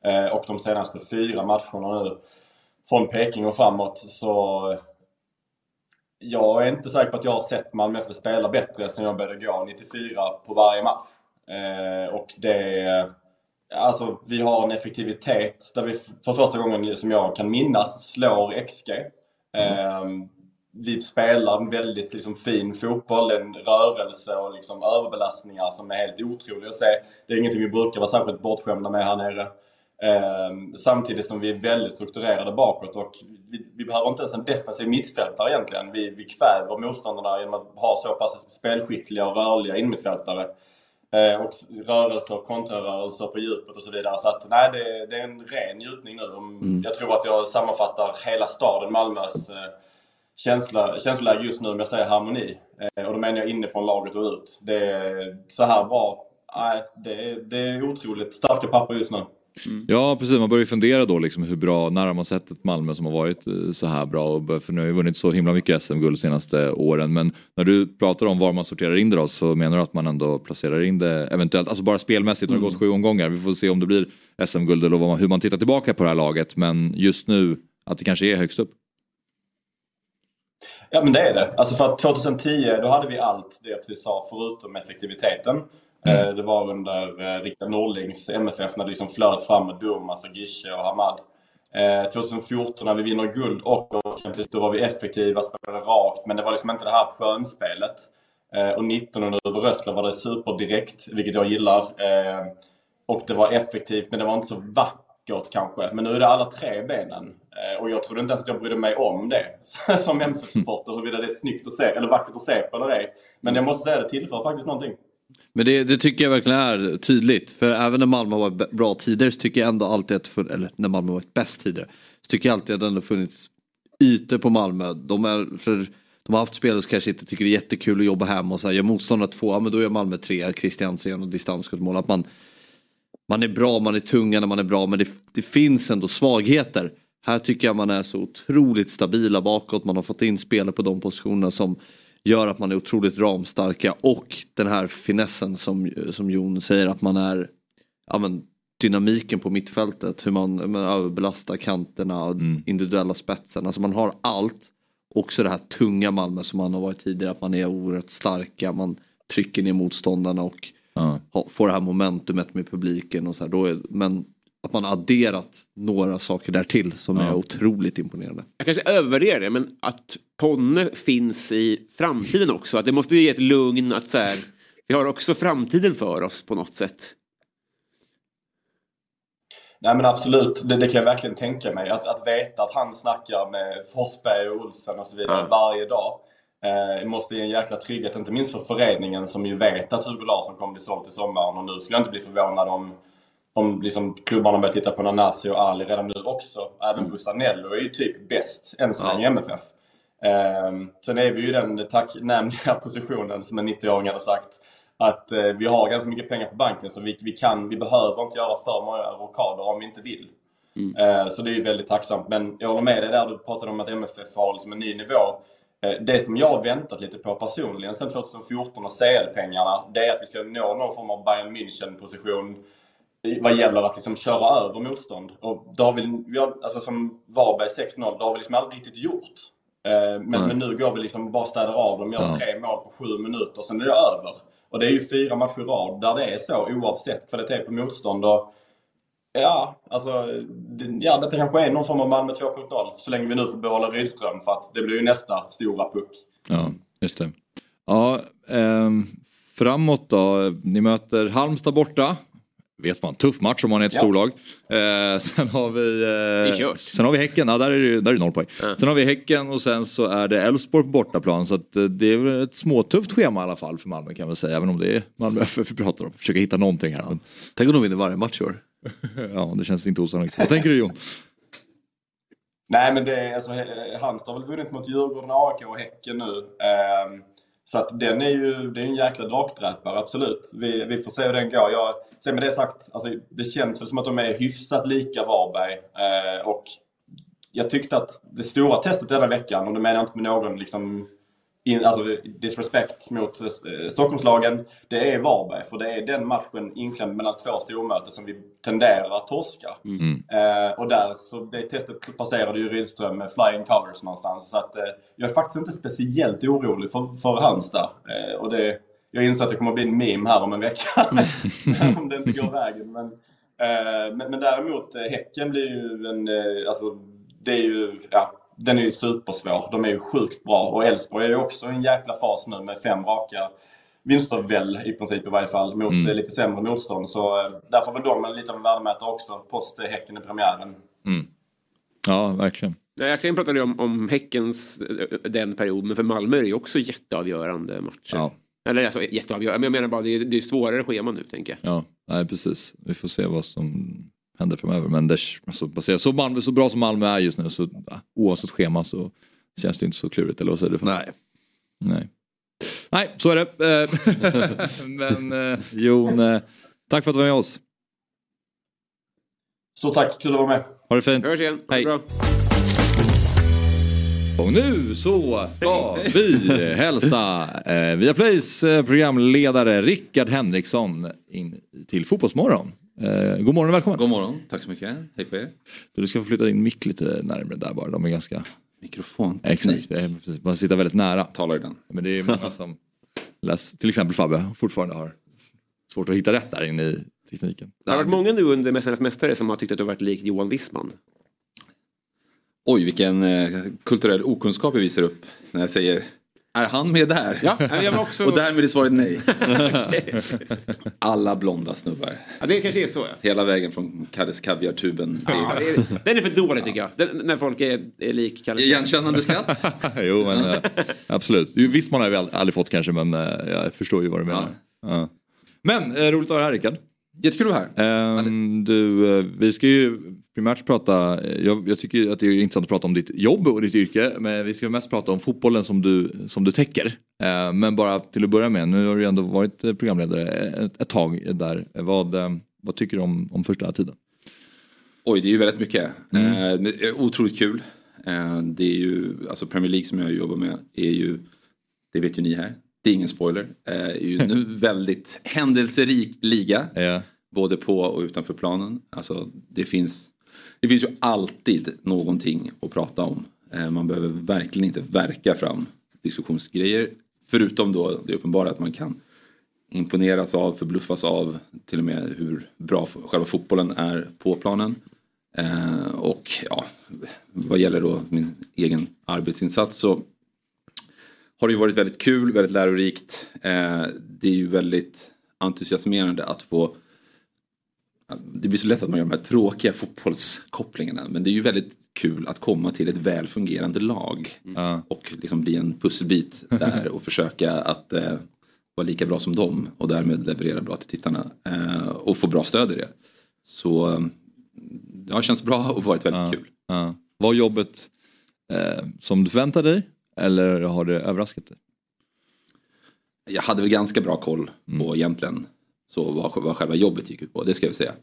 Eh, och de senaste fyra matcherna nu från Peking och framåt så jag är inte säker på att jag har sett Malmö FF spela bättre sen jag började gå 94 på varje match. Eh, och det... Alltså, vi har en effektivitet där vi för första gången som jag kan minnas slår XG. Eh, vi spelar en väldigt liksom, fin fotboll, en rörelse och liksom, överbelastningar som är helt otroliga att se. Det är ingenting vi brukar vara särskilt bortskämda med här nere. Eh, samtidigt som vi är väldigt strukturerade bakåt och vi, vi, behöver inte ens en defensiv mittfältare egentligen. Vi, vi kväver motståndarna genom att ha så pass spelskickliga och rörliga innermittfältare. Eh, och rörelser, kontrarörelser på djupet och så vidare. Så att nej, det, det är en ren njutning nu. Mm. Jag tror att jag sammanfattar hela staden Malmös eh, känsla, känsloläge just nu om jag säger harmoni. Eh, och då menar jag inifrån laget och ut. Det är så här bra. Nej, det, det är otroligt starka papper just nu. Mm. Ja precis, man börjar ju fundera då liksom hur bra, när har man sett ett Malmö som har varit eh, så här bra? Och, för nu har ju vunnit så himla mycket SM-guld de senaste åren. Men när du pratar om var man sorterar in det då så menar du att man ändå placerar in det eventuellt, alltså bara spelmässigt, mm. det har gått sju omgångar. Vi får se om det blir SM-guld eller hur man tittar tillbaka på det här laget. Men just nu att det kanske är högst upp. Ja men det är det. Alltså för att 2010 då hade vi allt det precis sa förutom effektiviteten. Mm. Eh, det var under eh, Rickard Norlings MFF när det liksom flöt fram med Durmaz alltså Gische och Hamad. 2014 eh, när vi vinner guld och då var vi effektiva, spelade rakt, men det var liksom inte det här skönspelet. Och 19 under Uwe Rössler var det superdirekt, vilket jag gillar. Och det var effektivt, men det var inte så vackert kanske. Men nu är det alla tre benen. Eh, och jag trodde inte ens att jag brydde mig om det som MFF-supporter, huruvida det är snyggt att se, eller vackert att se på eller ej. Men jag måste säga, det tillför faktiskt någonting. Men det, det, tycker jag verkligen är tydligt. För även när Malmö var bra tidigare så tycker jag ändå alltid att, eller när Malmö var varit bäst tidigare. Så tycker jag alltid att det ändå funnits ytor på Malmö. De, är, för de har haft spelare som kanske inte tycker det är jättekul att jobba hem och så här, gör motståndare två, ja men då gör Malmö tre, Christiansen och distansskottmål. Att man, man är bra, man är tunga när man är bra men det, det finns ändå svagheter. Här tycker jag man är så otroligt stabila bakåt, man har fått in spelare på de positionerna som gör att man är otroligt ramstarka och den här finessen som, som Jon säger att man är ja, men, dynamiken på mittfältet, hur man, man överbelastar kanterna, mm. individuella spetsen. Alltså man har allt. Också det här tunga Malmö som man har varit tidigare, att man är oerhört starka, man trycker ner motståndarna och ja. får det här momentumet med publiken. Och så här, då är, men att man har adderat några saker där till som ja. är otroligt imponerande. Jag kanske övervärderar det, men att Ponne finns i framtiden också. Att det måste ju ge ett lugn att så här, vi har också framtiden för oss på något sätt. Nej men absolut, det, det kan jag verkligen tänka mig. Att, att veta att han snackar med Forsberg och Olsen och så vidare ja. varje dag. Eh, måste ge en jäkla trygghet, inte minst för föreningen som ju vet att Hugo Larsson kommer bli såld till sommaren. Och nu skulle jag inte bli förvånad om om liksom klubbarna börjar titta på Nanasi och Ali redan nu också. Även Busanello är ju typ bäst än så länge i MFF. Ehm, sen är vi ju i den tacknämliga positionen som en 90-åring hade sagt. Att eh, vi har ganska mycket pengar på banken så vi, vi, kan, vi behöver inte göra för många rockader om vi inte vill. Eh, så det är ju väldigt tacksamt. Men jag håller med dig där du pratade om att MFF har liksom en ny nivå. Eh, Det som jag har väntat lite på personligen sen 2014 och CL-pengarna, det är att vi ska nå någon form av Bayern München-position vad gäller att liksom köra över motstånd. Och det har vi, vi har, alltså som Varberg 6-0, det har vi liksom aldrig riktigt gjort. Eh, Men, men nu går vi liksom bara städar av dem, gör Ja. tre mål på sju minuter, sen är det över. Och det är ju fyra matcher i rad där det är så oavsett kvalitet på motstånd. Och, ja, alltså, det, ja, detta kanske är någon form av Malmö 2.0 så länge vi nu får behålla Rydström för att det blir ju nästa stora puck. Ja, just det. Ja, ehm, framåt då. Ni möter Halmstad borta. Vet man, tuff match om man är ett Ja. storlag. Eh, sen har vi... Eh, sen har vi Häcken, ja, där är det, där är det noll poäng. Sen har vi Häcken och sen så är det Elfsborg på bortaplan. Så att, eh, det är väl ett småtufft schema i alla fall för Malmö kan vi säga. Även om det är Malmö FF vi pratar om. Försöker hitta någonting här. Men, Tänk om de vinner varje match i år. ja, det känns inte osannolikt. Vad tänker du Jon? Nej, men det är, alltså, Halmstad har väl vunnit mot Djurgården, AIK och Häcken nu. Ehm, så att den är ju, det är en jäkla drakdräpare, absolut. Vi, vi får se hur den går. Jag, sen med det sagt, alltså, det känns väl som att de är hyfsat lika Varberg. Eh, och jag tyckte att det stora testet denna veckan, och det menar jag inte med någon liksom, in, alltså, disrespect mot eh, Stockholmslagen, det är Varberg. För det är den matchen inklämd mellan två stormöten som vi tenderar att torska. Mm. Eh, och där, så det testet passerade ju Rydström med flying covers någonstans. Så att, eh, jag är faktiskt inte speciellt orolig för, för Halmstad. Eh, och det, jag inser att det kommer att bli en meme här om en vecka. om det inte går vägen. Men, eh, men, men däremot, eh, Häcken blir ju en... Eh, alltså, det är ju... Ja, den är ju supersvår. De är ju sjukt bra. Och Elfsborg är ju också i en jäkla fas nu med fem raka vinster väl i princip i varje fall mot Mm. lite sämre motstånd. Så eh, därför var de en lite av en värdemätare också post Häcken i premiären. Mm. Ja, verkligen. Axén pratade ju om, om Häckens eh, den perioden, men för Malmö är det ju också jätteavgörande matcher. Ja. Eller alltså jätteavgörande, men jag menar bara det är, det är svårare schema nu tänker jag. Ja, nej precis. Vi får se vad som händer framöver. Men det, alltså, så, Malmö, så bra som Malmö är just nu så oavsett schema så känns det inte så klurigt. Eller vad säger du? Nej. Nej. Nej, så är det. Eh, Men eh, Jon, eh, tack för att du var med oss. Stort tack, kul att vara med. Ha det fint. Vi hörs igen. Hej. Bra. Och nu så ska vi hälsa eh, Viaplays eh, programledare Rickard Henriksson in till Fotbollsmorgon. Eh, god morgon och välkommen. God morgon, tack så mycket. Hej på er. Du ska få flytta din mick lite närmare där bara. De är ganska... Mikrofon. Exakt, precis. man sitter väldigt nära. Talar i den. Men det är många som läs, till exempel Fabbe, fortfarande har svårt att hitta rätt där inne i tekniken. Det har varit många nu under Mästarnas Mästare som har tyckt att du har varit lik Johan Wissman. Oj, vilken eh, kulturell okunskap jag visar upp när jag säger är han med där? Ja, jag var också... Och därmed är svaret nej. Alla blonda snubbar. Ja, det kanske är så. Ja. Hela vägen från Kalles kaviartuben till Ja, det är, den är för dålig tycker jag. Den, när folk är, är lik Kalle. igenkännande skratt. jo men eh, absolut. Visst man har vi ald- aldrig fått kanske men eh, jag förstår ju vad du menar. Ja. Men eh, roligt att ha dig här Rickard. Jättekul att vara här. Ehm, du, vi ska ju primärt prata, jag, jag tycker att det är intressant att prata om ditt jobb och ditt yrke men vi ska mest prata om fotbollen som du, som du täcker. Eh, men bara till att börja med, nu har du ändå varit programledare ett, ett tag där. Vad, eh, vad tycker du om, om första tiden? Oj, det är ju väldigt mycket. Mm. Eh, otroligt kul. Eh, det är ju, alltså Premier League som jag jobbar med är ju, det vet ju ni här, det är ingen spoiler, eh, är ju nu väldigt händelserik liga. Ja. Både på och utanför planen. Alltså det finns, det finns ju alltid någonting att prata om. Eh, man behöver verkligen inte verka fram diskussionsgrejer. Förutom då det uppenbara att man kan imponeras av, förbluffas av till och med hur bra själva fotbollen är på planen. Eh, och ja, vad gäller då min egen arbetsinsats så har det ju varit väldigt kul, väldigt lärorikt. Eh, det är ju väldigt entusiasmerande att få det blir så lätt att man gör de här tråkiga fotbollskopplingarna men det är ju väldigt kul att komma till ett väl fungerande lag och liksom bli en pusselbit där och försöka att eh, vara lika bra som dem och därmed leverera bra till tittarna eh, och få bra stöd i det. Så eh, det har känts bra och varit väldigt kul. Ja. Var jobbet eh, som du förväntade dig eller har det överraskat dig? Jag hade väl ganska bra koll på egentligen så vad, vad själva jobbet gick ut på, det ska jag säga.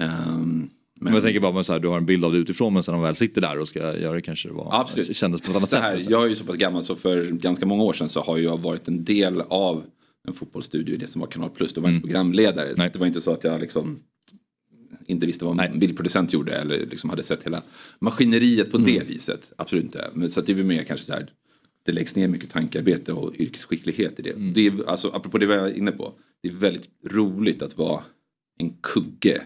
Ehm, Men jag tänker bara så här, du har en bild av det utifrån men sen när man väl sitter där och ska göra det kanske det var, Absolut. kändes på ett annat så sätt. här, liksom. jag är ju så pass gammal så för ganska många år sedan så har jag varit en del av en fotbollsstudio i det som var Kanal Plus. Då var jag inte programledare. Så det var inte så att jag liksom inte visste vad en bildproducent gjorde eller liksom hade sett hela maskineriet på det viset. Absolut inte. Men så det är väl mer kanske så här det läggs ner mycket tankearbete och yrkesskicklighet i det. det är, alltså, apropå det var inne på. Det är väldigt roligt att vara en kugge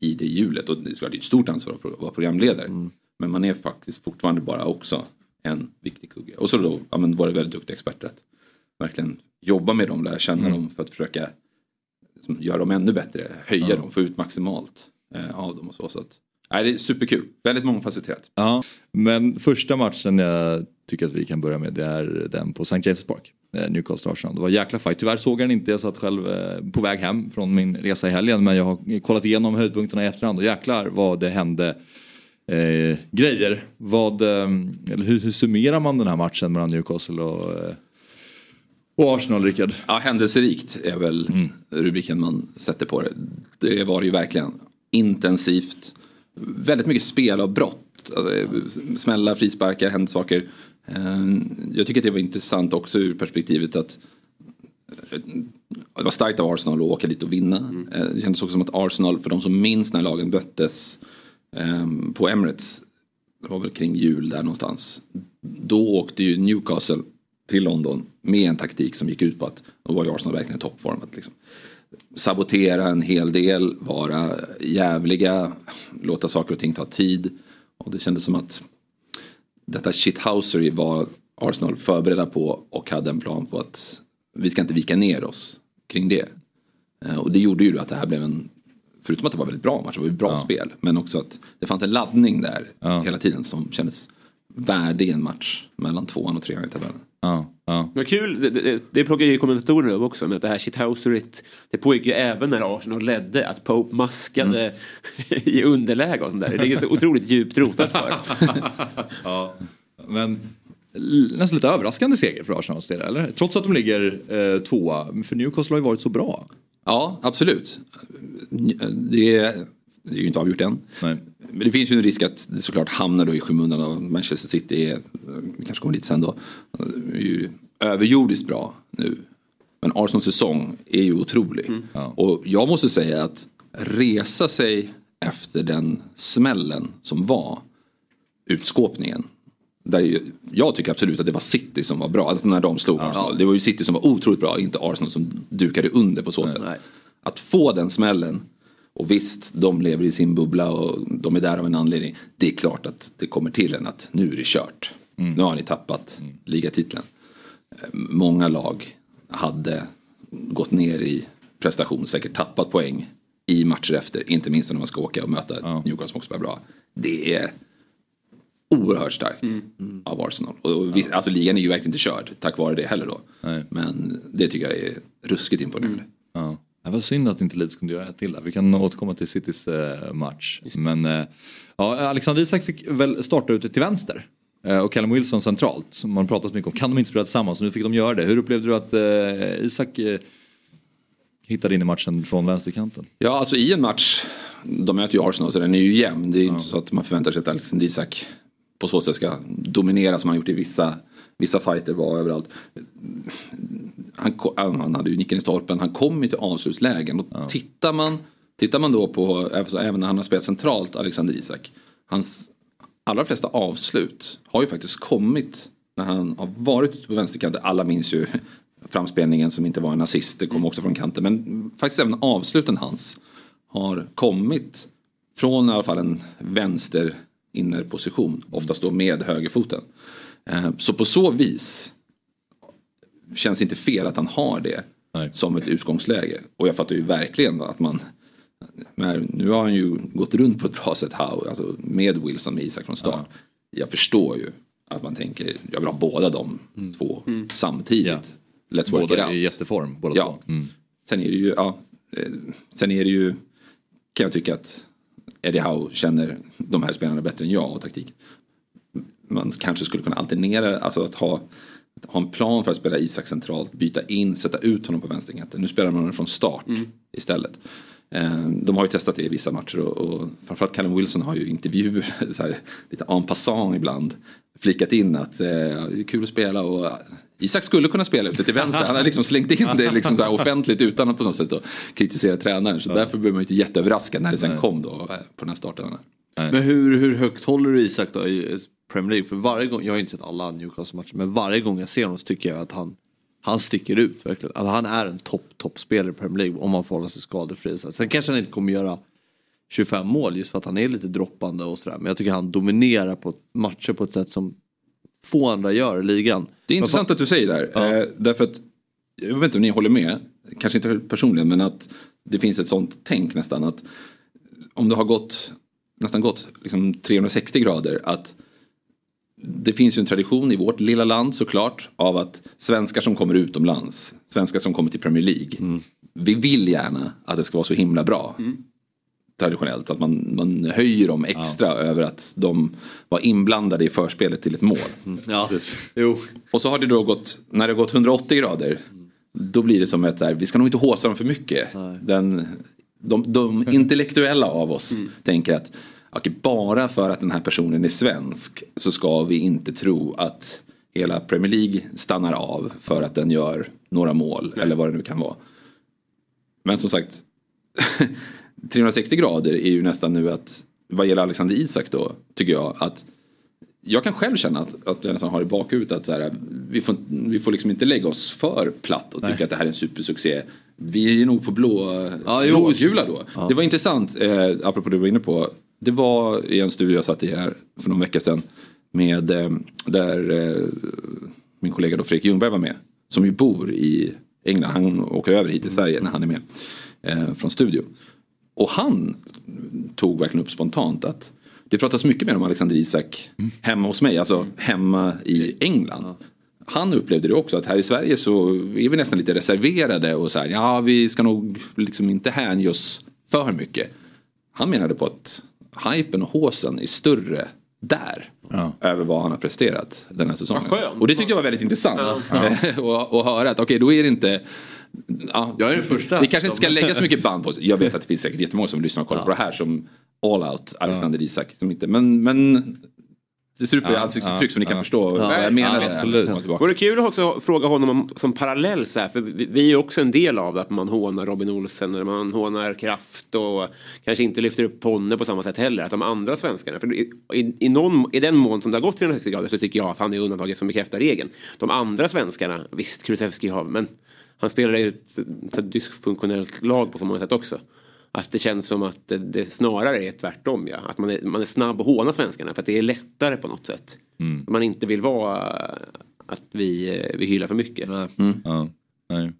i det hjulet. Och det är ett stort ansvar att vara programledare. Men man är faktiskt fortfarande bara också en viktig kugge. Och så då ja, men var det väldigt duktiga experter att verkligen jobba med dem, lära känna Mm. dem för att försöka liksom, göra dem ännu bättre, höja Ja. dem, få ut maximalt eh, av dem och så. så att, nej, det är superkul, väldigt mångfacetterat. Ja, men första matchen jag tycker att vi kan börja med det är den på St. James Park. eh, Newcastle Arsenal. Det var en jäkla fight. Tyvärr såg jag den inte. Jag satt själv eh, på väg hem från min resa i helgen. Men jag har kollat igenom höjdpunkterna i efterhand och jäklar vad det hände eh, grejer. Vad, eh, eller hur, hur summerar man den här matchen mellan Newcastle och, och Arsenal, Rickard? Ja, händelserikt är väl Mm. rubriken man sätter på det. Det var det ju verkligen. Intensivt. Väldigt mycket spelavbrott. Alltså, smälla, frisparkar, hände saker. Eh, Jag tycker att det var intressant också ur perspektivet att eh, det var starkt av Arsenal att åka dit och vinna. Eh, Det kändes också som att Arsenal, för de som minns när lagen möttes eh, på Emirates, det var väl kring jul där någonstans. Då åkte ju Newcastle till London med en taktik som gick ut på att då var ju Arsenal verkligen i toppform. Liksom sabotera en hel del, vara jävliga, låta saker och ting ta tid. Och det kändes som att detta shithousery var Arsenal förberedda på och hade en plan på att vi ska inte vika ner oss kring det. Eh, Och det gjorde ju att det här blev en, förutom att det var väldigt bra match, det var ju bra Ja. spel, men också att det fanns en laddning där hela tiden som kändes värdig en match mellan tvåan och trean i tabellen. Ja, ja. Vad kul, det, det, det plockar ju kommentatorerna upp också med att det här shithouseryt det pågick ju även när Arsenal ledde att Pope maskade i underläge och sånt där. Det ligger så otroligt djupt rotat för. ja. Men nästan lite överraskande seger för Arsenals del, eller? Trots att de ligger eh, tvåa. För Newcastle har ju varit så bra. Ja, absolut. Det är, det är ju inte avgjort än. Men det finns ju en risk att det såklart hamnar då i skymundan av Manchester City. Är, vi kanske kommer dit sen då. Är ju överjordiskt bra nu. Men Arsenals säsong är ju otrolig. Och jag måste säga att resa sig efter den smällen som var utskåpningen. Där jag tycker absolut att det var City som var bra. Alltså när de slog Arsenal. Det var ju City som var otroligt bra, inte Arsenal som dukade under på så sätt. Att få den smällen och visst, de lever i sin bubbla och de är där av en anledning. Det är klart att det kommer till en att nu är det kört. Nu har ni tappat ligatiteln. Eh, Många lag hade gått ner i prestation, säkert tappat poäng i matcher efter. Inte minst när man ska åka och möta ett Newcastle som också är bra. Det är oerhört starkt av Arsenal. Och visst, alltså, ligan är ju verkligen inte körd tack vare det heller då. Men det tycker jag är ruskigt imponerande. Ja. Det var synd att inte Leeds kunde göra ett till där. Vi kan återkomma till Citys eh, match. Men eh, ja, Alexander Isak fick väl starta ute till vänster. Eh, och Callum Wilson centralt. Som man pratat mycket om. Kan de inte spela tillsammans? Nu fick de göra det. Hur upplevde du att Isak hittade in i matchen från vänsterkanten? Ja, alltså i en match, de möter ju Arsenal så den är ju jämn. Det är inte så att man förväntar sig att Alexander Isak på så sätt ska dominera som han gjort i vissa, vissa fighter var överallt. Han, han hade ju nicken i stolpen, han kom ju till avslutslägen. Och tittar, man, tittar man då på, alltså även när han har spelat centralt, Alexander Isak, hans allra flesta avslut har ju faktiskt kommit när han har varit ute på vänsterkanten. Alla minns ju framspelningen som inte var en assist, det kom också från kanten. Men faktiskt även avsluten hans har kommit från i alla fall en vänster innerposition. Oftast då med högerfoten. Eh, Så på så vis känns det inte fel att han har det som ett utgångsläge. Och jag fattar ju verkligen att man men nu har han ju gått runt på ett bra sätt Howe, alltså med Wilson med Isak från start. Jag förstår ju att man tänker, jag vill ha båda de två samtidigt. Let's work Båda it är out. i jätteform, båda ja. två. Mm. Sen är det ju, ja, eh, sen är det ju kan jag tycka att Eddie Howe känner de här spelarna bättre än jag och taktik. Man kanske skulle kunna alternera, alltså att ha, att ha en plan för att spela Isak centralt, byta in, sätta ut honom på vänsterkanten. Nu spelar man honom från start istället. Eh, De har ju testat det i vissa matcher och, och framförallt Callum Wilson har ju intervjuer, så här, lite en passant ibland, flikat in att eh, det är kul att spela och Isak skulle kunna spela ute till vänster. Han har liksom slängt in det liksom så här offentligt utan att på något sätt kritisera tränaren. Så därför blev man ju inte jätteöverraskad när det sen kom då eh, på den här starten. Men hur, hur högt håller du Isak då Premier League? För varje gång, jag har inte sett alla Newcastle-matcher, men varje gång jag ser honom så tycker jag att han, han sticker ut verkligen. Alltså, han är en topp, toppspelare i Premier League om man får hålla sig skadefri. Så Sen kanske han inte kommer göra 25 mål just för att han är lite droppande och sådär. Men jag tycker han dominerar på matcher på ett sätt som få andra gör i ligan. Det är intressant att du säger det här. Eh, därför att, jag vet inte om ni håller med, kanske inte personligen, men att det finns ett sånt tänk nästan att om det har gått nästan gått liksom 360 grader att det finns ju en tradition i vårt lilla land såklart av att svenskar som kommer utomlands, svenskar som kommer till Premier League, vi vill gärna att det ska vara så himla bra. Traditionellt, att man, man höjer dem extra över att de var inblandade i förspelet till ett mål. Ja, jo. Och så har det då gått, när det har gått 180 grader, då blir det som ett så här, vi ska nog inte håsa dem för mycket. Den, de, de intellektuella av oss tänker att okej, bara för att den här personen är svensk så ska vi inte tro att hela Premier League stannar av för att den gör några mål eller vad det nu kan vara. Men som sagt, 360 grader är ju nästan nu att vad gäller Alexander Isak då, tycker jag att jag kan själv känna att, att jag nästan har i bakhuvudet att så här, vi, får, vi får liksom inte lägga oss för platt och tycka Nej. att det här är en supersuccé. Vi är nog för blå, Ja, blågula då. Ja. Det var intressant, eh, apropå det du var inne på. Det var i en studio jag satt i här för någon vecka sedan. Med, eh, där eh, min kollega då Fredrik Ljungberg var med. Som ju bor i England. Han åker över hit till Sverige när han är med. Eh, från studio. Och han tog verkligen upp spontant att det pratas mycket mer om Alexander Isak hemma hos mig, alltså hemma i England. Han upplevde det också att här i Sverige så är vi nästan lite reserverade och så här, ja vi ska nog liksom inte hänge oss för mycket. Han menade på att hypen och håsen är större där. Över vad han har presterat den här säsongen. Och det tyckte jag var väldigt intressant. att att höra att okej då är det inte Ja, jag är den första. Vi kanske inte ska lägga så mycket band på sig. Jag vet att det finns säkert jättemånga som lyssnar och kollar på det här som all out Alexander Isak. Som inte, men, men det ser ut på Ja, ansiktsuttryck ja, som ni kan ja. förstå vad Ja, jag menar. ja, absolut. Vore kul att också fråga honom om, som parallell så här, för vi, vi är ju också en del av det, att man hånar Robin Olsen eller man hånar Kraft och kanske inte lyfter upp Ponne på samma sätt heller. Att de andra svenskarna, för i, i, i, någon, i den mån som det har gått 360 grader så tycker jag att han är undantaget som bekräftar regeln. De andra svenskarna, visst Kulusevski har, men han spelar i ett, ett dysfunktionellt lag på så många sätt också. Att det känns som att det, det snarare är tvärtom. Ja. Att man är, man är snabb att håna svenskarna för att det är lättare på något sätt. Man inte vill vara att vi, vi hyllar för mycket. Ja, nej.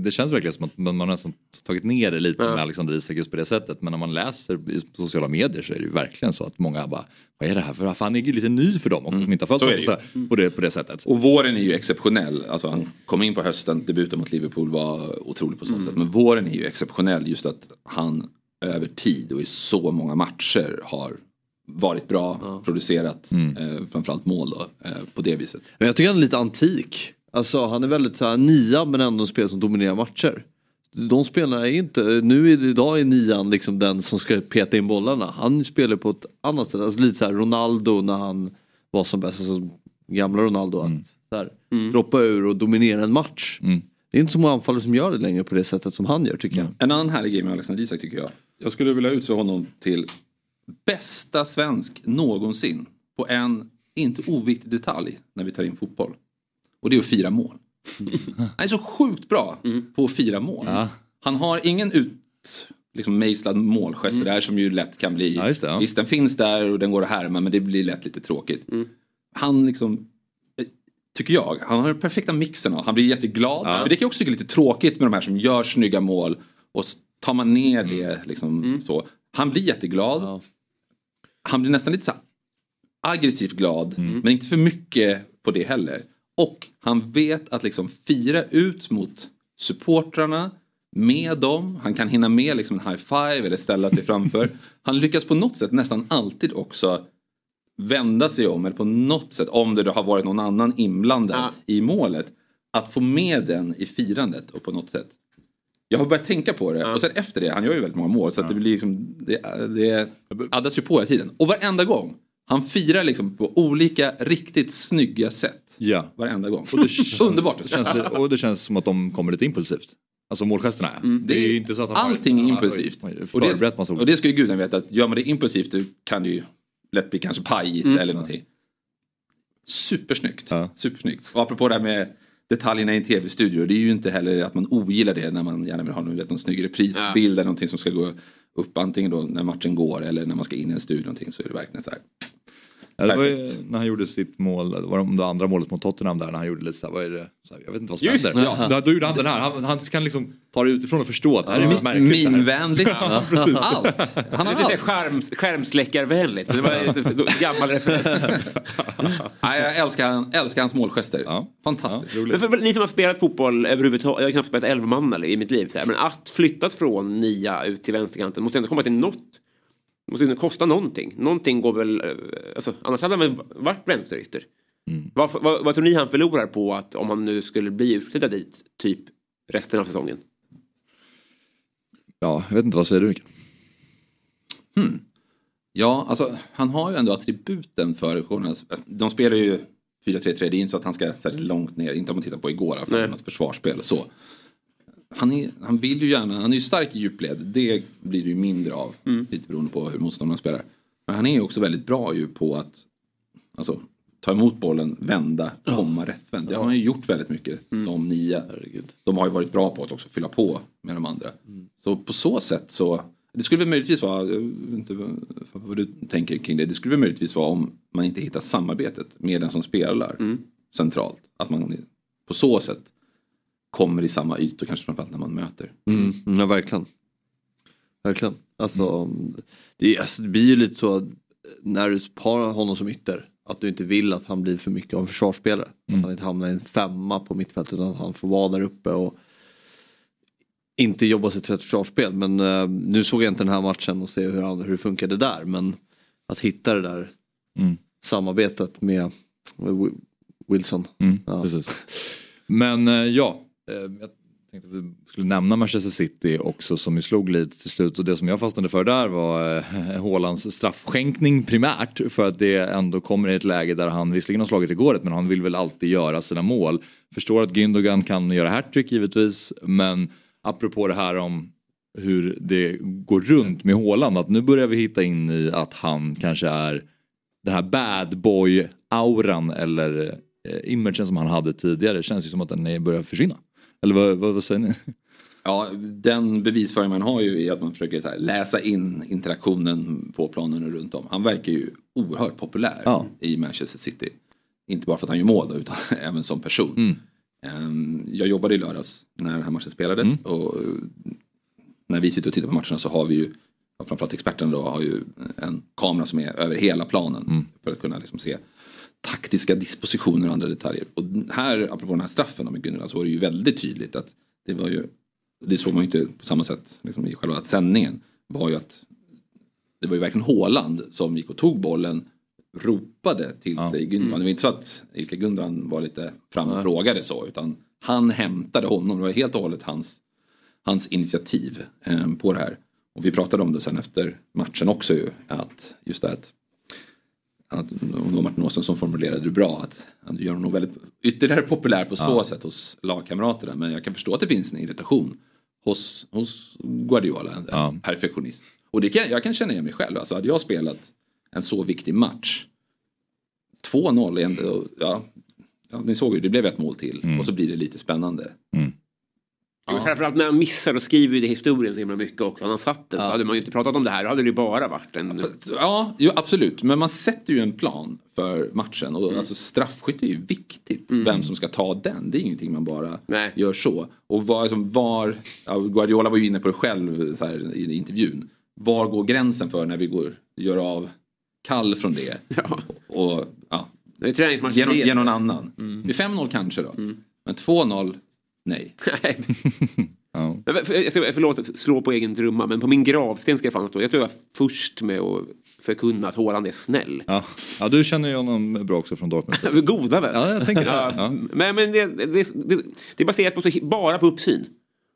Det känns verkligen som att man har nästan tagit ner det lite Ja. med Alexander Isak just på det sättet. Men när man läser i sociala medier så är det ju verkligen så att många bara, vad är det här för, han är ju lite ny för dem också som inte har följt honom på, det, på det sättet. Och våren är ju exceptionell. Alltså han kom in på hösten, debuten mot Liverpool var otrolig på så sätt. Men våren är ju exceptionell just att han över tid och i så många matcher har varit bra, producerat eh, framförallt mål då, eh, på det viset. Men jag tycker han är lite antik. Alltså han är väldigt så här nia men ändå en spelare som dominerar matcher. De spelarna är inte, nu idag är nian liksom den som ska peta in bollarna. Han spelar på ett annat sätt, alltså lite så här Ronaldo när han var som bäst, alltså gamla Ronaldo. Att så här, droppa ur och dominera en match. Det är inte så många anfallare som gör det längre på det sättet som han gör tycker jag. En annan härlig grej med Alexander Isak tycker jag. Jag skulle vilja utse honom till bästa svensk någonsin på en inte oviktig detalj när vi tar in fotboll. Och det är att fira mål. Han är så sjukt bra på att fira mål. Han har ingen ut liksom mejslad målgest där som ju lätt kan bli. Visst den finns där och den går att härma men det blir lätt lite tråkigt. Han liksom eh, Tycker jag. Han har den perfekta mixen av. Han blir jätteglad. För det kan jag också tycka är lite tråkigt med de här som gör snygga mål. Och tar man ner det liksom så. Han blir jätteglad. Han blir nästan lite så aggressivt glad. Men inte för mycket på det heller. Och han vet att liksom fira ut mot supportrarna. med dem, han kan hinna med liksom en high five eller ställa sig framför. Han lyckas på något sätt nästan alltid också vända sig om eller på något sätt om det då har varit någon annan inblandad i målet. Att få med den i firandet och på något sätt. Jag har börjat tänka på det och sen efter det, han gör ju väldigt många mål så att det blir liksom, det, det addas ju på hela tiden. Och varenda gång, han firar liksom på olika riktigt snygga sätt. Ja. Varenda gång. Och det känns, Underbart. Det känns, och det känns som att de kommer lite impulsivt. Alltså målgesterna är. Mm. Det är ju inte så att han Allting är impulsivt. Och det, och det ska ju gudarna veta att gör man det impulsivt då kan det ju lätt bli kanske pajigt Mm. eller någonting. Supersnyggt. Supersnyggt. Och apropå det här med detaljerna i en tv-studio. Det är ju inte heller att man ogillar det när man gärna vill ha någon, vet, någon snygg reprisbild eller någonting som ska gå upp antingen då när matchen går eller när man ska in i en studio någonting så är det verkligen så här. Ja, det var ju när han gjorde sitt mål, det var det det andra målet mot Tottenham där när han gjorde lite så här, vad är det, så här, jag vet inte vad som Just händer. Ja, då, då gjorde han den här, han, han kan liksom ta det utifrån och förstå att det här är något märkligt. Minvänligt. Ja, precis. Han har lite skärm, skärmsläckarvänligt. Det var lite gammal referens. Nej, jag älskar, älskar hans målgester. Fantastiskt. Men för, ni som har spelat fotboll överhuvudtaget, jag har knappt spelat elvamanna i mitt liv. Så här, men att flyttas från nia ut till vänsterkanten måste ändå komma till något. Måste ändå kosta någonting. Någonting går väl, eh, alltså, annars hade han väl varit vänsterytter. Vad, vad, vad tror ni han förlorar på att om han nu skulle bli utflyttad dit, typ resten av säsongen? Ja, jag vet inte, vad säger du Mikael? Hmm. Ja, alltså han har ju ändå attributen för journalist. De spelar ju 4-3-3, det är inte så att han ska särskilt långt ner, inte om man tittar på igår, för hans försvarsspel så. Han, är, han vill ju gärna, han är ju stark i djupled, det blir det ju mindre av, lite beroende på hur motståndarna spelar. Men han är ju också väldigt bra ju på att alltså, ta emot bollen, vända, komma rättvänd. Det har han ju gjort väldigt mycket som nia. De har ju varit bra på att också fylla på med de andra. Så på så sätt så, det skulle väl möjligtvis vara, jag vet inte vad- du tänker kring det, det skulle väl möjligtvis vara om man inte hittar samarbetet med den som spelar centralt. Att man på så sätt kommer i samma ytor kanske framförallt när man möter. Mm, ja, verkligen. Verkligen. Alltså, det, är, alltså, det blir ju lite så att när du har honom som ytter. Att du inte vill att han blir för mycket av en försvarsspelare. Att han inte hamnar i en femma på mittfältet utan att han får vara där uppe och inte jobba sig till ett försvarsspel. Men eh, nu såg jag inte den här matchen och se hur, han, hur det funkade där. Men att hitta det där samarbetet med Wi- Wilson. Mm, Ja. Precis. Men eh, ja, eh, Ehm, jag tänkte att vi skulle nämna Manchester City också som ju slog Leeds till slut och det som jag fastnade för där var eh, Haalands straffskänkning primärt för att det ändå kommer i ett läge där han visserligen har slagit i men han vill väl alltid göra sina mål. Förstår att Gündogan kan göra hattrick givetvis men apropå det här om hur det går runt med Haaland att nu börjar vi hitta in i att han kanske är den här bad boy auran eller eh, imagen som han hade tidigare känns ju som att den börjar försvinna. Eller vad, vad, vad säger ni? Ja, den bevisföring man har ju är att man försöker läsa in interaktionen på planen och runt om. Han verkar ju oerhört populär Ja. i Manchester City. Inte bara för att han gör mål då, utan även som person. Mm. Ehm, Jag jobbade i lördags när den här matchen spelades. Mm. Och när vi sitter och tittar på matcherna så har vi ju, framförallt experten då, har ju en kamera som är över hela planen. Mm. För att kunna liksom se taktiska dispositioner och andra detaljer. Och här, apropå den här straffen med Gunilla, så var det ju väldigt tydligt att det var ju, det såg man ju inte på samma sätt liksom i själva sändningen, var ju att det var ju verkligen Håland som gick och tog bollen, ropade till sig Gundogan. Det var inte så att Ilka Gundogan var lite fram och frågade så, utan han hämtade honom. Det var helt och hållet hans, hans initiativ eh, på det här. Och vi pratade om det sen efter matchen också ju, att just det att att, och det var Martin Åström som formulerade det bra att han gör honom väldigt ytterligare populär på så Ja. sätt hos lagkamraterna. Men jag kan förstå att det finns en irritation hos, hos Guardiola, en Ja. perfektionist. Och det kan, jag kan känna igen mig själv. Alltså, hade jag spelat en så viktig match 2-0, är ändå- ja, ja, ni såg ju, det blev ett mål till Mm. och så blir det lite spännande. Men framförallt när han missar och skriver ju det historien så himla mycket också. Han har satt den så hade man ju inte pratat om det här. Då hade det ju bara varit en... Ja, jo, absolut. Men man sätter ju en plan för matchen. Och alltså, straffskytte är ju viktigt. Vem som ska ta den. Det är ingenting man bara gör så. Och var, liksom, var ja, Guardiola var ju inne på det själv här, i intervjun. Var går gränsen för när vi går, gör av kall från det? Och, ja. Det är träningsmatch ge, ge någon annan. Vid 5-0 kanske då. Men 2-0, nej. För, jag ska, förlåt slå på egen trumma men på min gravsten ska jag fan stå. Jag tror jag var först med att förkunna att Haaland är snäll. Ja. ja, du känner ju honom bra också från Dortmund. Goda vän. Ja, jag tänker det. Ja, Ja. Men, men det, det, det, det är baserat på så, bara på uppsyn.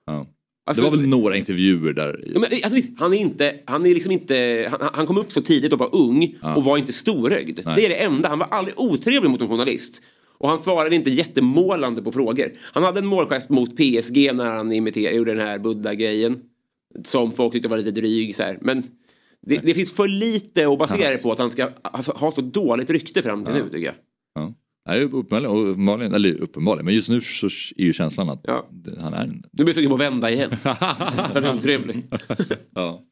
Ja. Alltså- det var väl några intervjuer där. Ja, men, alltså, visst, han är inte, han är liksom inte, han, han kom upp så tidigt och var ung Ja. och var inte storögd. Nej. Det är det enda, han var aldrig otrevlig mot en journalist. Och han svarade inte jättemålande på frågor. Han hade en målgest mot PSG när han imiterade, gjorde den här Buddha-grejen. Som folk tyckte var lite dryg så här. Men det, det finns för lite att basera det på att han ska alltså, ha så dåligt rykte fram till Ja. nu tycker jag. Ja. Nej, uppenbarligen, uppenbarligen, eller uppenbarligen, men just nu så är ju känslan att det- han är en... Nu blir sugen på att vända igen. För han är otrevlig. ja.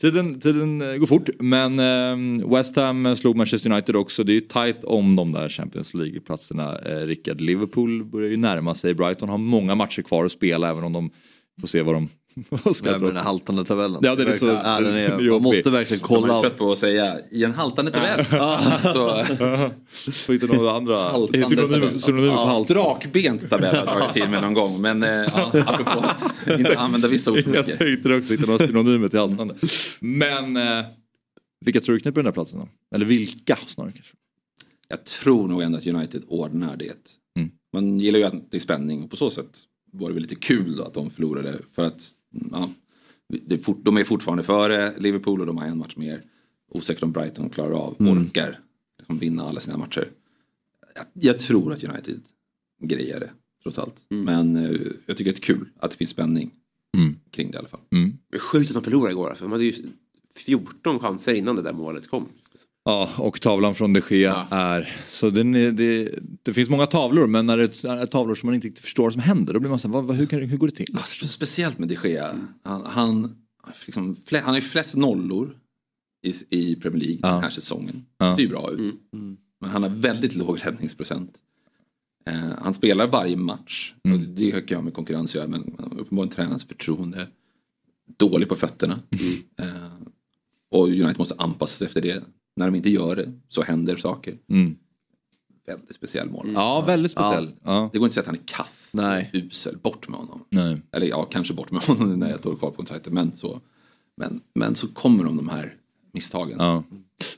Tiden, tiden eh, går fort, men ehm, West Ham slog Manchester United också. Det är ju tajt om de där Champions League-platserna. Eh, Rickard, Liverpool börjar ju närma sig. Brighton har många matcher kvar att spela även om de får se vad de... vad ska Ja, jag men den här haltande tabellen. Ja, den är så- Ja, den är, den är man måste verkligen Man är kolla. trött på att säga i en haltande tabell. så, Får inte några andra haltande Ja, halt. Strakbent tabell har jag dragit till med någon gång. Men eh, ja, apropå att inte använda vissa ord Jag tänkte också, hitta några synonymer till haltande. Men eh, vilka tror du knäpper den där platsen då? Eller vilka snarare kanske? Jag tror nog ändå att United ordnar det. Mm. Man gillar ju att det är spänning och på så sätt var det väl lite kul då att de förlorade. För att ja, det är fort, de är fortfarande före Liverpool och de har en match mer. Osäkert om Brighton klarar av, Mm. orkar liksom vinna alla sina matcher. Jag, jag tror att United grejer det trots allt. Men eh, jag tycker det är kul att det finns spänning Mm. kring det i alla fall. Mm. Sjukt att de förlorade igår alltså. De hade ju 14 chanser innan det där målet kom. Ja, och tavlan från de Gea är... Så den är, det, det finns många tavlor men när det är tavlor som man inte riktigt förstår vad som händer då blir man så här, vad, vad, hur, kan, hur går det till? Ja, spe- speciellt med de Gea. Han, han, liksom, han har ju flest nollor i, i Premier League den här säsongen. Ja. Det ser ju bra ut. Men han har väldigt låg räddningsprocent. Eh, han spelar varje match. Och det har jag med konkurrens att göra men uppenbarligen tränarens förtroende. Dålig på fötterna. Eh, och United måste anpassa sig efter det. När de inte gör det så händer saker. Mm. Väldigt speciell mål. Ja, väldigt speciell. Ja. Det går inte att säga att han är kass. Nej. Usel. Bort med honom. Nej. Eller ja, kanske bort med honom när jag tog kvar på kontraktet. Men så, men, men så kommer de de här misstagen. Ja.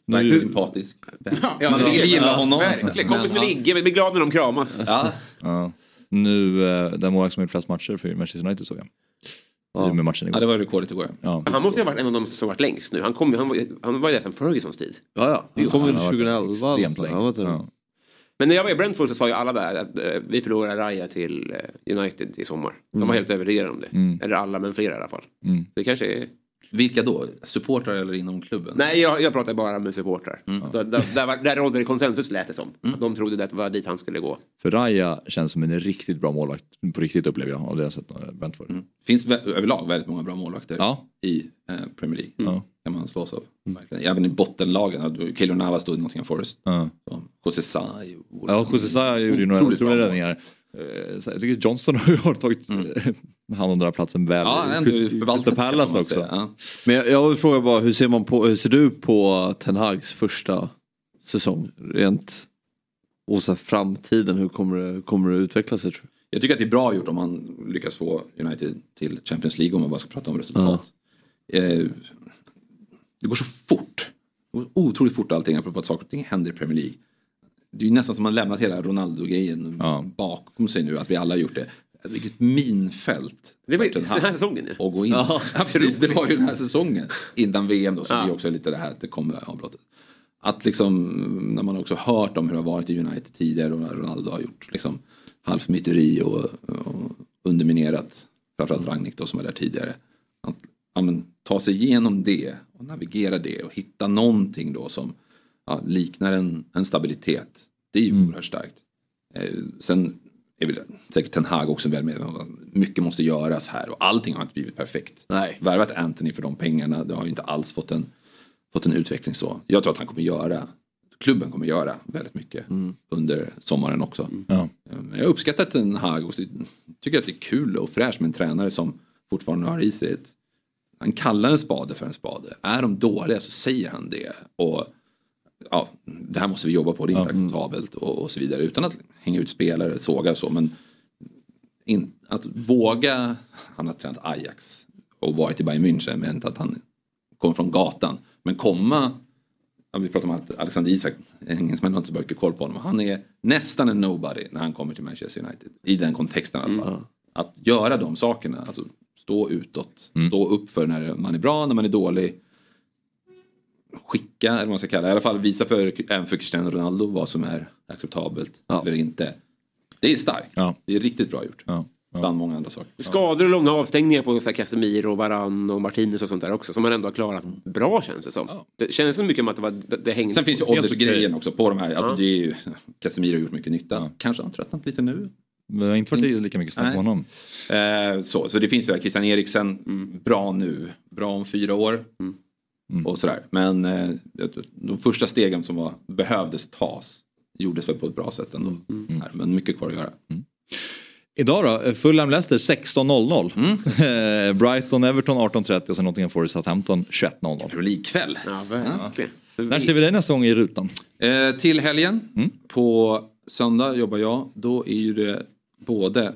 Verkligen Nu- sympatisk. Ja, Man vill gilla honom. Verkligen. Kompis med Ligge, blir glad när de kramas. Ja, Ja. Nu, eh, den målvakt som gjort flest matcher för Manchester United såg jag. Ja. Med matchen ja, igår. det var rekordet igår. Ja. Han måste ju ha varit en av de som varit längst nu. Han, kom, han, var, han var ju där sedan Fergusons tid. Ja, ja. Det kom väl Han har varit 2011. extremt alltså. länge. Han Ja. Men när jag var i Brentford så sa ju alla där att eh, vi förlorar Raya till eh, United i sommar. De var helt övertygade om det. Mm. Eller alla, men flera i alla fall. Mm. Det kanske är... Vilka då? Supportrar eller inom klubben? Nej, jag, jag pratar bara med supportrar. Mm. Där, där, där, var- där rådde det konsensus lät det som. Att de trodde att det var dit han skulle gå. För Raya känns som en riktigt bra målvakt på riktigt upplever jag av det jag sett Brentford. Mm. finns överlag väldigt många bra målvakter Ja. i eh, Premier League. Ja. Kan man slås av. Verkligen. Även i bottenlagen. Keylor Navas stod i Nottingham Forest. Ja. Så, José Sa i Ja, José Sa gjorde ju några otroliga räddningar. Eh, Jag tycker Johnston har tagit eh, hand om den här platsen väl. Ja, Crystal- Palace också. Ja. Men jag, jag vill fråga bara, hur ser, man på, hur ser du på Ten Hags första säsong? Rent och så framtiden, hur kommer det, kommer det utveckla sig tror du? Jag tycker att det är bra gjort om man lyckas få United till Champions League om man bara ska prata om resultat. Eh, det går så fort. Det går otroligt fort allting apropå att saker och ting händer i Premier League. Det är ju nästan som man lämnat hela Ronaldo-grejen Ja. bakom sig nu, att vi alla gjort det. Vilket minfält. Det var ju den här säsongen ju. att gå in. Ja, Ja, precis, det var ju den här säsongen. Innan VM då, så Ja. blir också lite det här att det kommer avbrottet. Att liksom, när man också hört om hur det har varit i United tidigare och när Ronaldo har gjort liksom halvmyteri och, och underminerat framförallt Rangnick då som var där tidigare. Att ja, men, ta sig igenom det och navigera det och hitta någonting då som ja, liknar en, en stabilitet. Det är ju oerhört starkt. Eh, sen är väl säkert Ten Hag också väl medveten om att mycket måste göras här och allting har inte blivit perfekt. Nej. Värvat Anthony för de pengarna, det har ju inte alls fått en, fått en utveckling så. Jag tror att han kommer göra, klubben kommer göra väldigt mycket under sommaren också. Ja. Eh, Jag uppskattar Ten Hag och tycker att det är kul och fräscht med en tränare som fortfarande har i sig ett han kallar en spade för en spade. Är de dåliga så säger han det. Och ja, Det här måste vi jobba på, det är inte acceptabelt och, och så vidare. Utan att hänga ut spelare, såga så. Men in, att våga, han har tränat Ajax och varit i Bayern München men inte att han kommer från gatan. Men komma, vi pratar om att Alexander Isak, engelsmän har inte så mycket koll på honom. Han är nästan en nobody när han kommer till Manchester United. I den kontexten i alla fall. Att göra de sakerna, alltså stå utåt, stå upp för när man är bra, när man är dålig. Skicka, eller vad man ska kalla det, i alla fall visa för, även för Cristiano Ronaldo vad som är acceptabelt eller inte. Det är starkt. Det är riktigt bra gjort. Bland många andra saker. Skador och långa avstängningar på så här Casemiro, Varann och Martinez och sånt där också. Som man ändå har klarat bra känns det som. Det känns så mycket som att det, var, det, det hängde Sen finns ju på- åldersgrejen också på de här. Alltså Ja. det är ju, Casemiro har gjort mycket nytta. Kanske har han tröttnat lite nu. Det har inte varit lika mycket snack om honom. Eh, så, så det finns ju här, Christian Eriksen, bra nu, bra om fyra år. Och sådär. Men eh, de första stegen som var, behövdes tas gjordes väl på ett bra sätt ändå. Här, men mycket kvar att göra. Idag då, Fulham Leicester 16.00. Mm. Eh, Brighton Everton 18.30 och sen Nottingham Forest Southampton 21.00. Likväl. Ja, verkligen. När ser vi dig nästa gång i rutan? Eh, till helgen, på söndag jobbar jag. Då är ju det både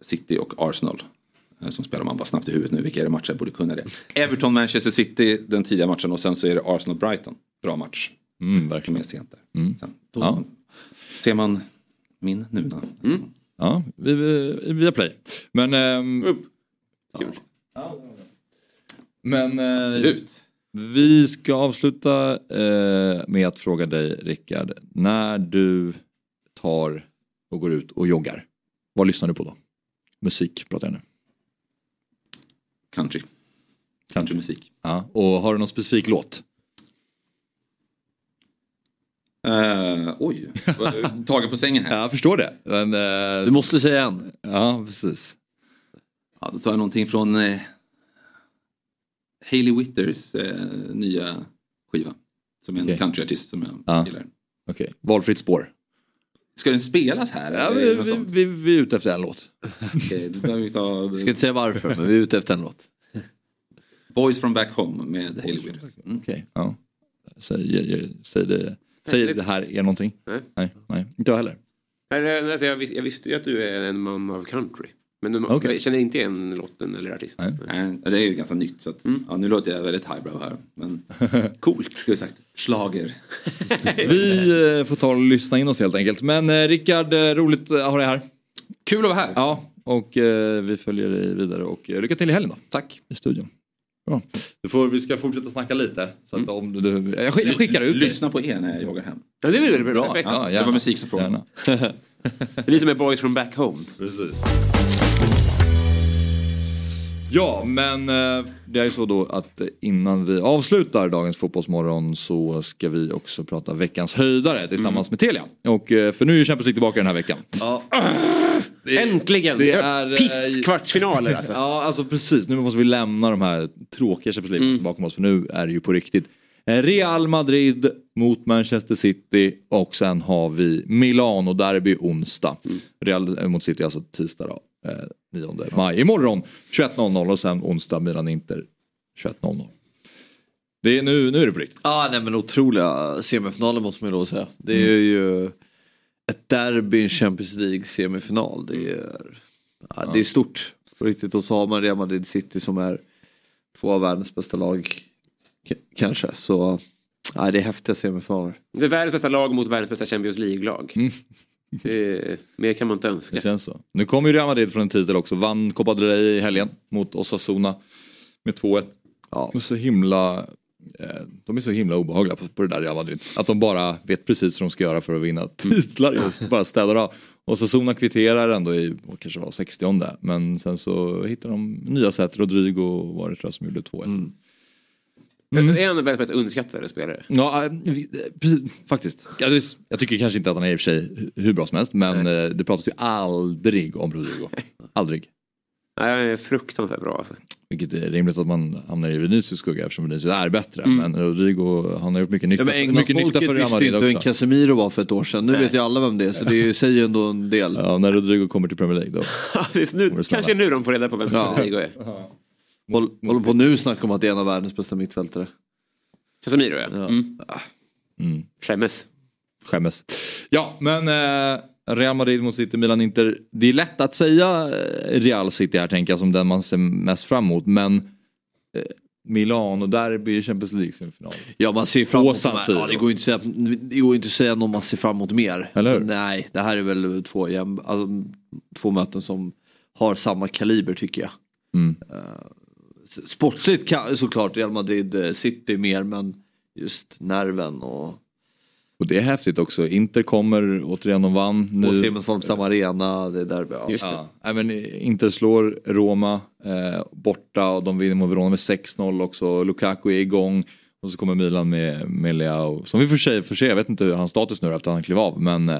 City och Arsenal eh, som spelar. Man bara snabbt i huvudet nu, vilka är det matcher? Jag borde kunna det. Everton, Manchester City, den tidiga matchen och sen så är det Arsenal-Brighton. Bra match. Mm, verkligen. Som är sent där. Sen, då Ja. ser man min Nuna. Ja, vi, vi, via play. Men... ehm, Men... eh, Absolut. Vi ska avsluta eh, med att fråga dig Rickard. När du tar och går ut och joggar. Vad lyssnar du på då? Musik pratar jag nu. Country. Countrymusik. Ja, och har du någon specifik låt? Eh, oj, tagen på sängen här. Ja, jag förstår det. Men, eh, Du måste säga en. Ja, precis. Ja, då tar jag någonting från eh, Hailey Whitters eh, nya skiva. Som är en Okej. countryartist som jag Ja. gillar. Okej, valfritt spår. Ska den spelas här? Ja, vi, vi, vi, vi är ute efter en låt. Vi ta Ska inte säga varför, men vi är ute efter en låt. Boys from back home med Hailey Whitters. Mm. Okej, ja. Säg, säg det. Säg det här är någonting. Nej. Nej, nej, inte jag heller. Jag visste ju att du är en man av country. Men du, Okej. jag känner inte igen låten eller artisten. Nej, det är ju ganska nytt så att, ja, nu låter jag väldigt highbrow här. Men Coolt. Skulle sagt, slager. Vi eh, får ta och lyssna in oss helt enkelt. Men eh, Rickard, eh, roligt att ha dig här. Kul att vara här. Ja, och eh, vi följer dig vidare och eh, lycka till i helgen då. Tack. I studion. Bra. Du får, vi ska fortsätta snacka lite. Så att om du, du, jag, skick- jag skickar ut. Lyssna på er när jag joggar hem. Ja, det blir väl Bra. perfekt. Ja, det var musik som frågade. Det är som är Boys from back home. Precis. Ja, men eh, det är ju så då att innan vi avslutar dagens Fotbollsmorgon så ska vi också prata veckans höjdare tillsammans med Telia. Och eh, för nu är ju Champions League tillbaka den här veckan. Ja. Äntligen! det är, eh, Pisskvartsfinaler alltså. Ja, alltså precis. Nu måste vi lämna de här tråkiga Champions League bakom oss för nu är det ju på riktigt. Real Madrid mot Manchester City och sen har vi Milano derby onsdag. Real eh, mot City alltså tisdag då, eh, 9 maj. Imorgon 21.00 och sen onsdag Milan-Inter 21.00. Det är nu, nu är det på riktigt. Ja, nej men otroliga semifinaler måste man ju lov säga. Det är ju ett derby i en Champions League semifinal. Det är, ja, det är stort. På riktigt. Och så har man Real Madrid City som är två av världens bästa lag. K- kanske. Så ja, det är häftiga semifinaler. Det är världens bästa lag mot världens bästa Champions League-lag. Eh, mer kan man inte önska. Det känns så. Nu kommer ju Real Madrid från en titel också. Vann Copa del Rey i helgen mot Osasuna med 2-1. Ja. De är så himla, eh, de är så himla obehagliga på, på det där Real Madrid. Att de bara vet precis hur de ska göra för att vinna titlar just. Bara städar av. Osasuna kvitterar ändå i, vad kanske var 60 Men sen så hittar de nya sätt. Rodrigo var det tror jag som gjorde 2-1. Mm. Är han den världens mest underskattade spelare? Ja, eh, eh, precis, faktiskt. Jag, tycker kanske inte att han är i och för sig hu- hur bra som helst. Men eh, det pratas ju aldrig om Rodrigo. Aldrig. Nej, han är fruktansvärt bra alltså. Vilket är rimligt att man hamnar i Vinicius skugga eftersom Vinicius är bättre. Mm. Men Rodrigo han har gjort mycket nytta, Ja, men mycket nytta för visste inte vem. Casemiro var för ett år sedan. Nu vet ju alla vem det är så det säger ju ändå en del. Ja, när Rodrigo kommer till Premier League då. det är nu, kanske nu de får reda på vem Ja. Rodrigo är. Håll, håller på nu snacka om att det är en av världens bästa mittfältare. Casemiro ja. Mm. Mm. Skämmes. Skämmes. Ja, men eh, Real Madrid mot City, Milan, Inter. Det är lätt att säga eh, Real City här tänker jag som den man ser mest fram emot. Men eh, Milan och derby i Champions League-semifinal. Ja man ser fram emot ja, det går ju inte att säga, det går inte att säga någon man ser fram emot mer. Eller hur? Nej, det här är väl två, jäm, alltså, två möten som har samma kaliber tycker jag. Mm. Eh, sportsligt kan, såklart Real Madrid eh, City mer men just nerven och, Och det är häftigt också. Inter kommer, återigen de vann. Nu. och på samma arena. Det är där, ja. Ja, nej, men Inter slår Roma eh, borta och de vinner mot Verona med 6-0 också. Lukaku är igång. Och så kommer Milan med, med Leao. Som vi för sig får se, jag vet inte hur hans status nu är efter att han klev av. Men eh,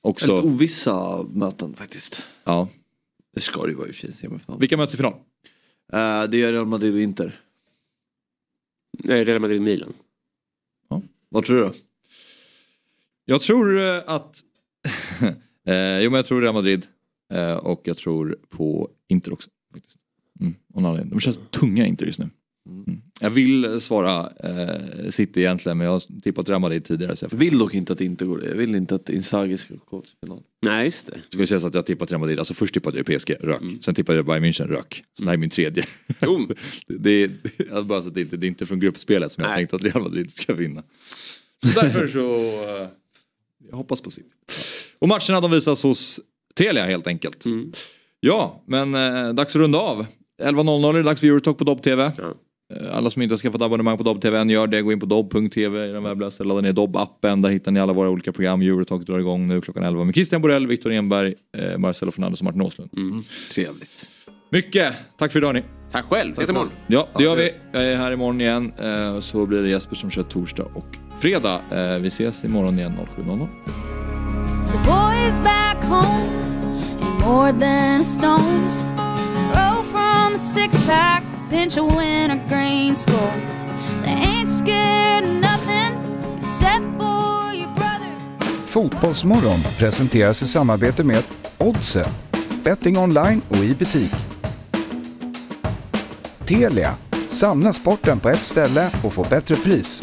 också... Väldigt ovissa möten faktiskt. Ja. Det ska det ju vara i och för sig, semifinal. Vilka möts i final? Eh, det är Real Madrid och Inter. Nej, Real Madrid-Milan. Vad tror du då? Jag tror eh, att... eh, jo men jag tror Real Madrid. Eh, och jag tror på Inter också. Faktiskt. Mm, de känns tunga Inter just nu. Mm. Jag vill svara eh, City egentligen men jag har tippat Real Madrid tidigare. Så jag vill dock inte att det inte går. Jag vill inte att Inzaghi ska gå till final. Nej, just det. Ska säga så att jag tippat Real Madrid. Alltså först tippade jag PSG, rök. Sen tippade jag Bayern München, rök. Så det här är min tredje. det, är, bara så att det, inte, det är inte från gruppspelet som jag har tänkt att Real Madrid ska vinna. Så därför så... eh, jag hoppas på City. Och matcherna de visas hos Telia helt enkelt. Ja, men eh, dags att runda av. 11.00 är det dags för Eurotalk på Dobb-TV. Eh, Alla som inte har skaffat abonnemang på Dobb-TV än gör det. Gå in på dobb.tv i den webbläsaren. Ladda ner Dobb-appen. Där hittar ni alla våra olika program. Eurotalk drar igång nu klockan 11 med Christian Borell, Viktor Enberg, eh, Marcelo Fernandes och Martin Åslund. Trevligt. Mycket tack för idag ni. Tack själv. Ses imorgon. Ja, det gör vi. Jag är här imorgon igen. Eh, Så blir det Jesper som kör torsdag och fredag. Eh, Vi ses imorgon igen 07.00. The boys back home more than stone's throw from six pack, pinch a wintergreen score. They ain't scared of nothing except for your brother. Fotbollsmorgon presenteras i samarbete med Oddset, betting online och i butik. Telia, samla sporten på ett ställe och få bättre pris.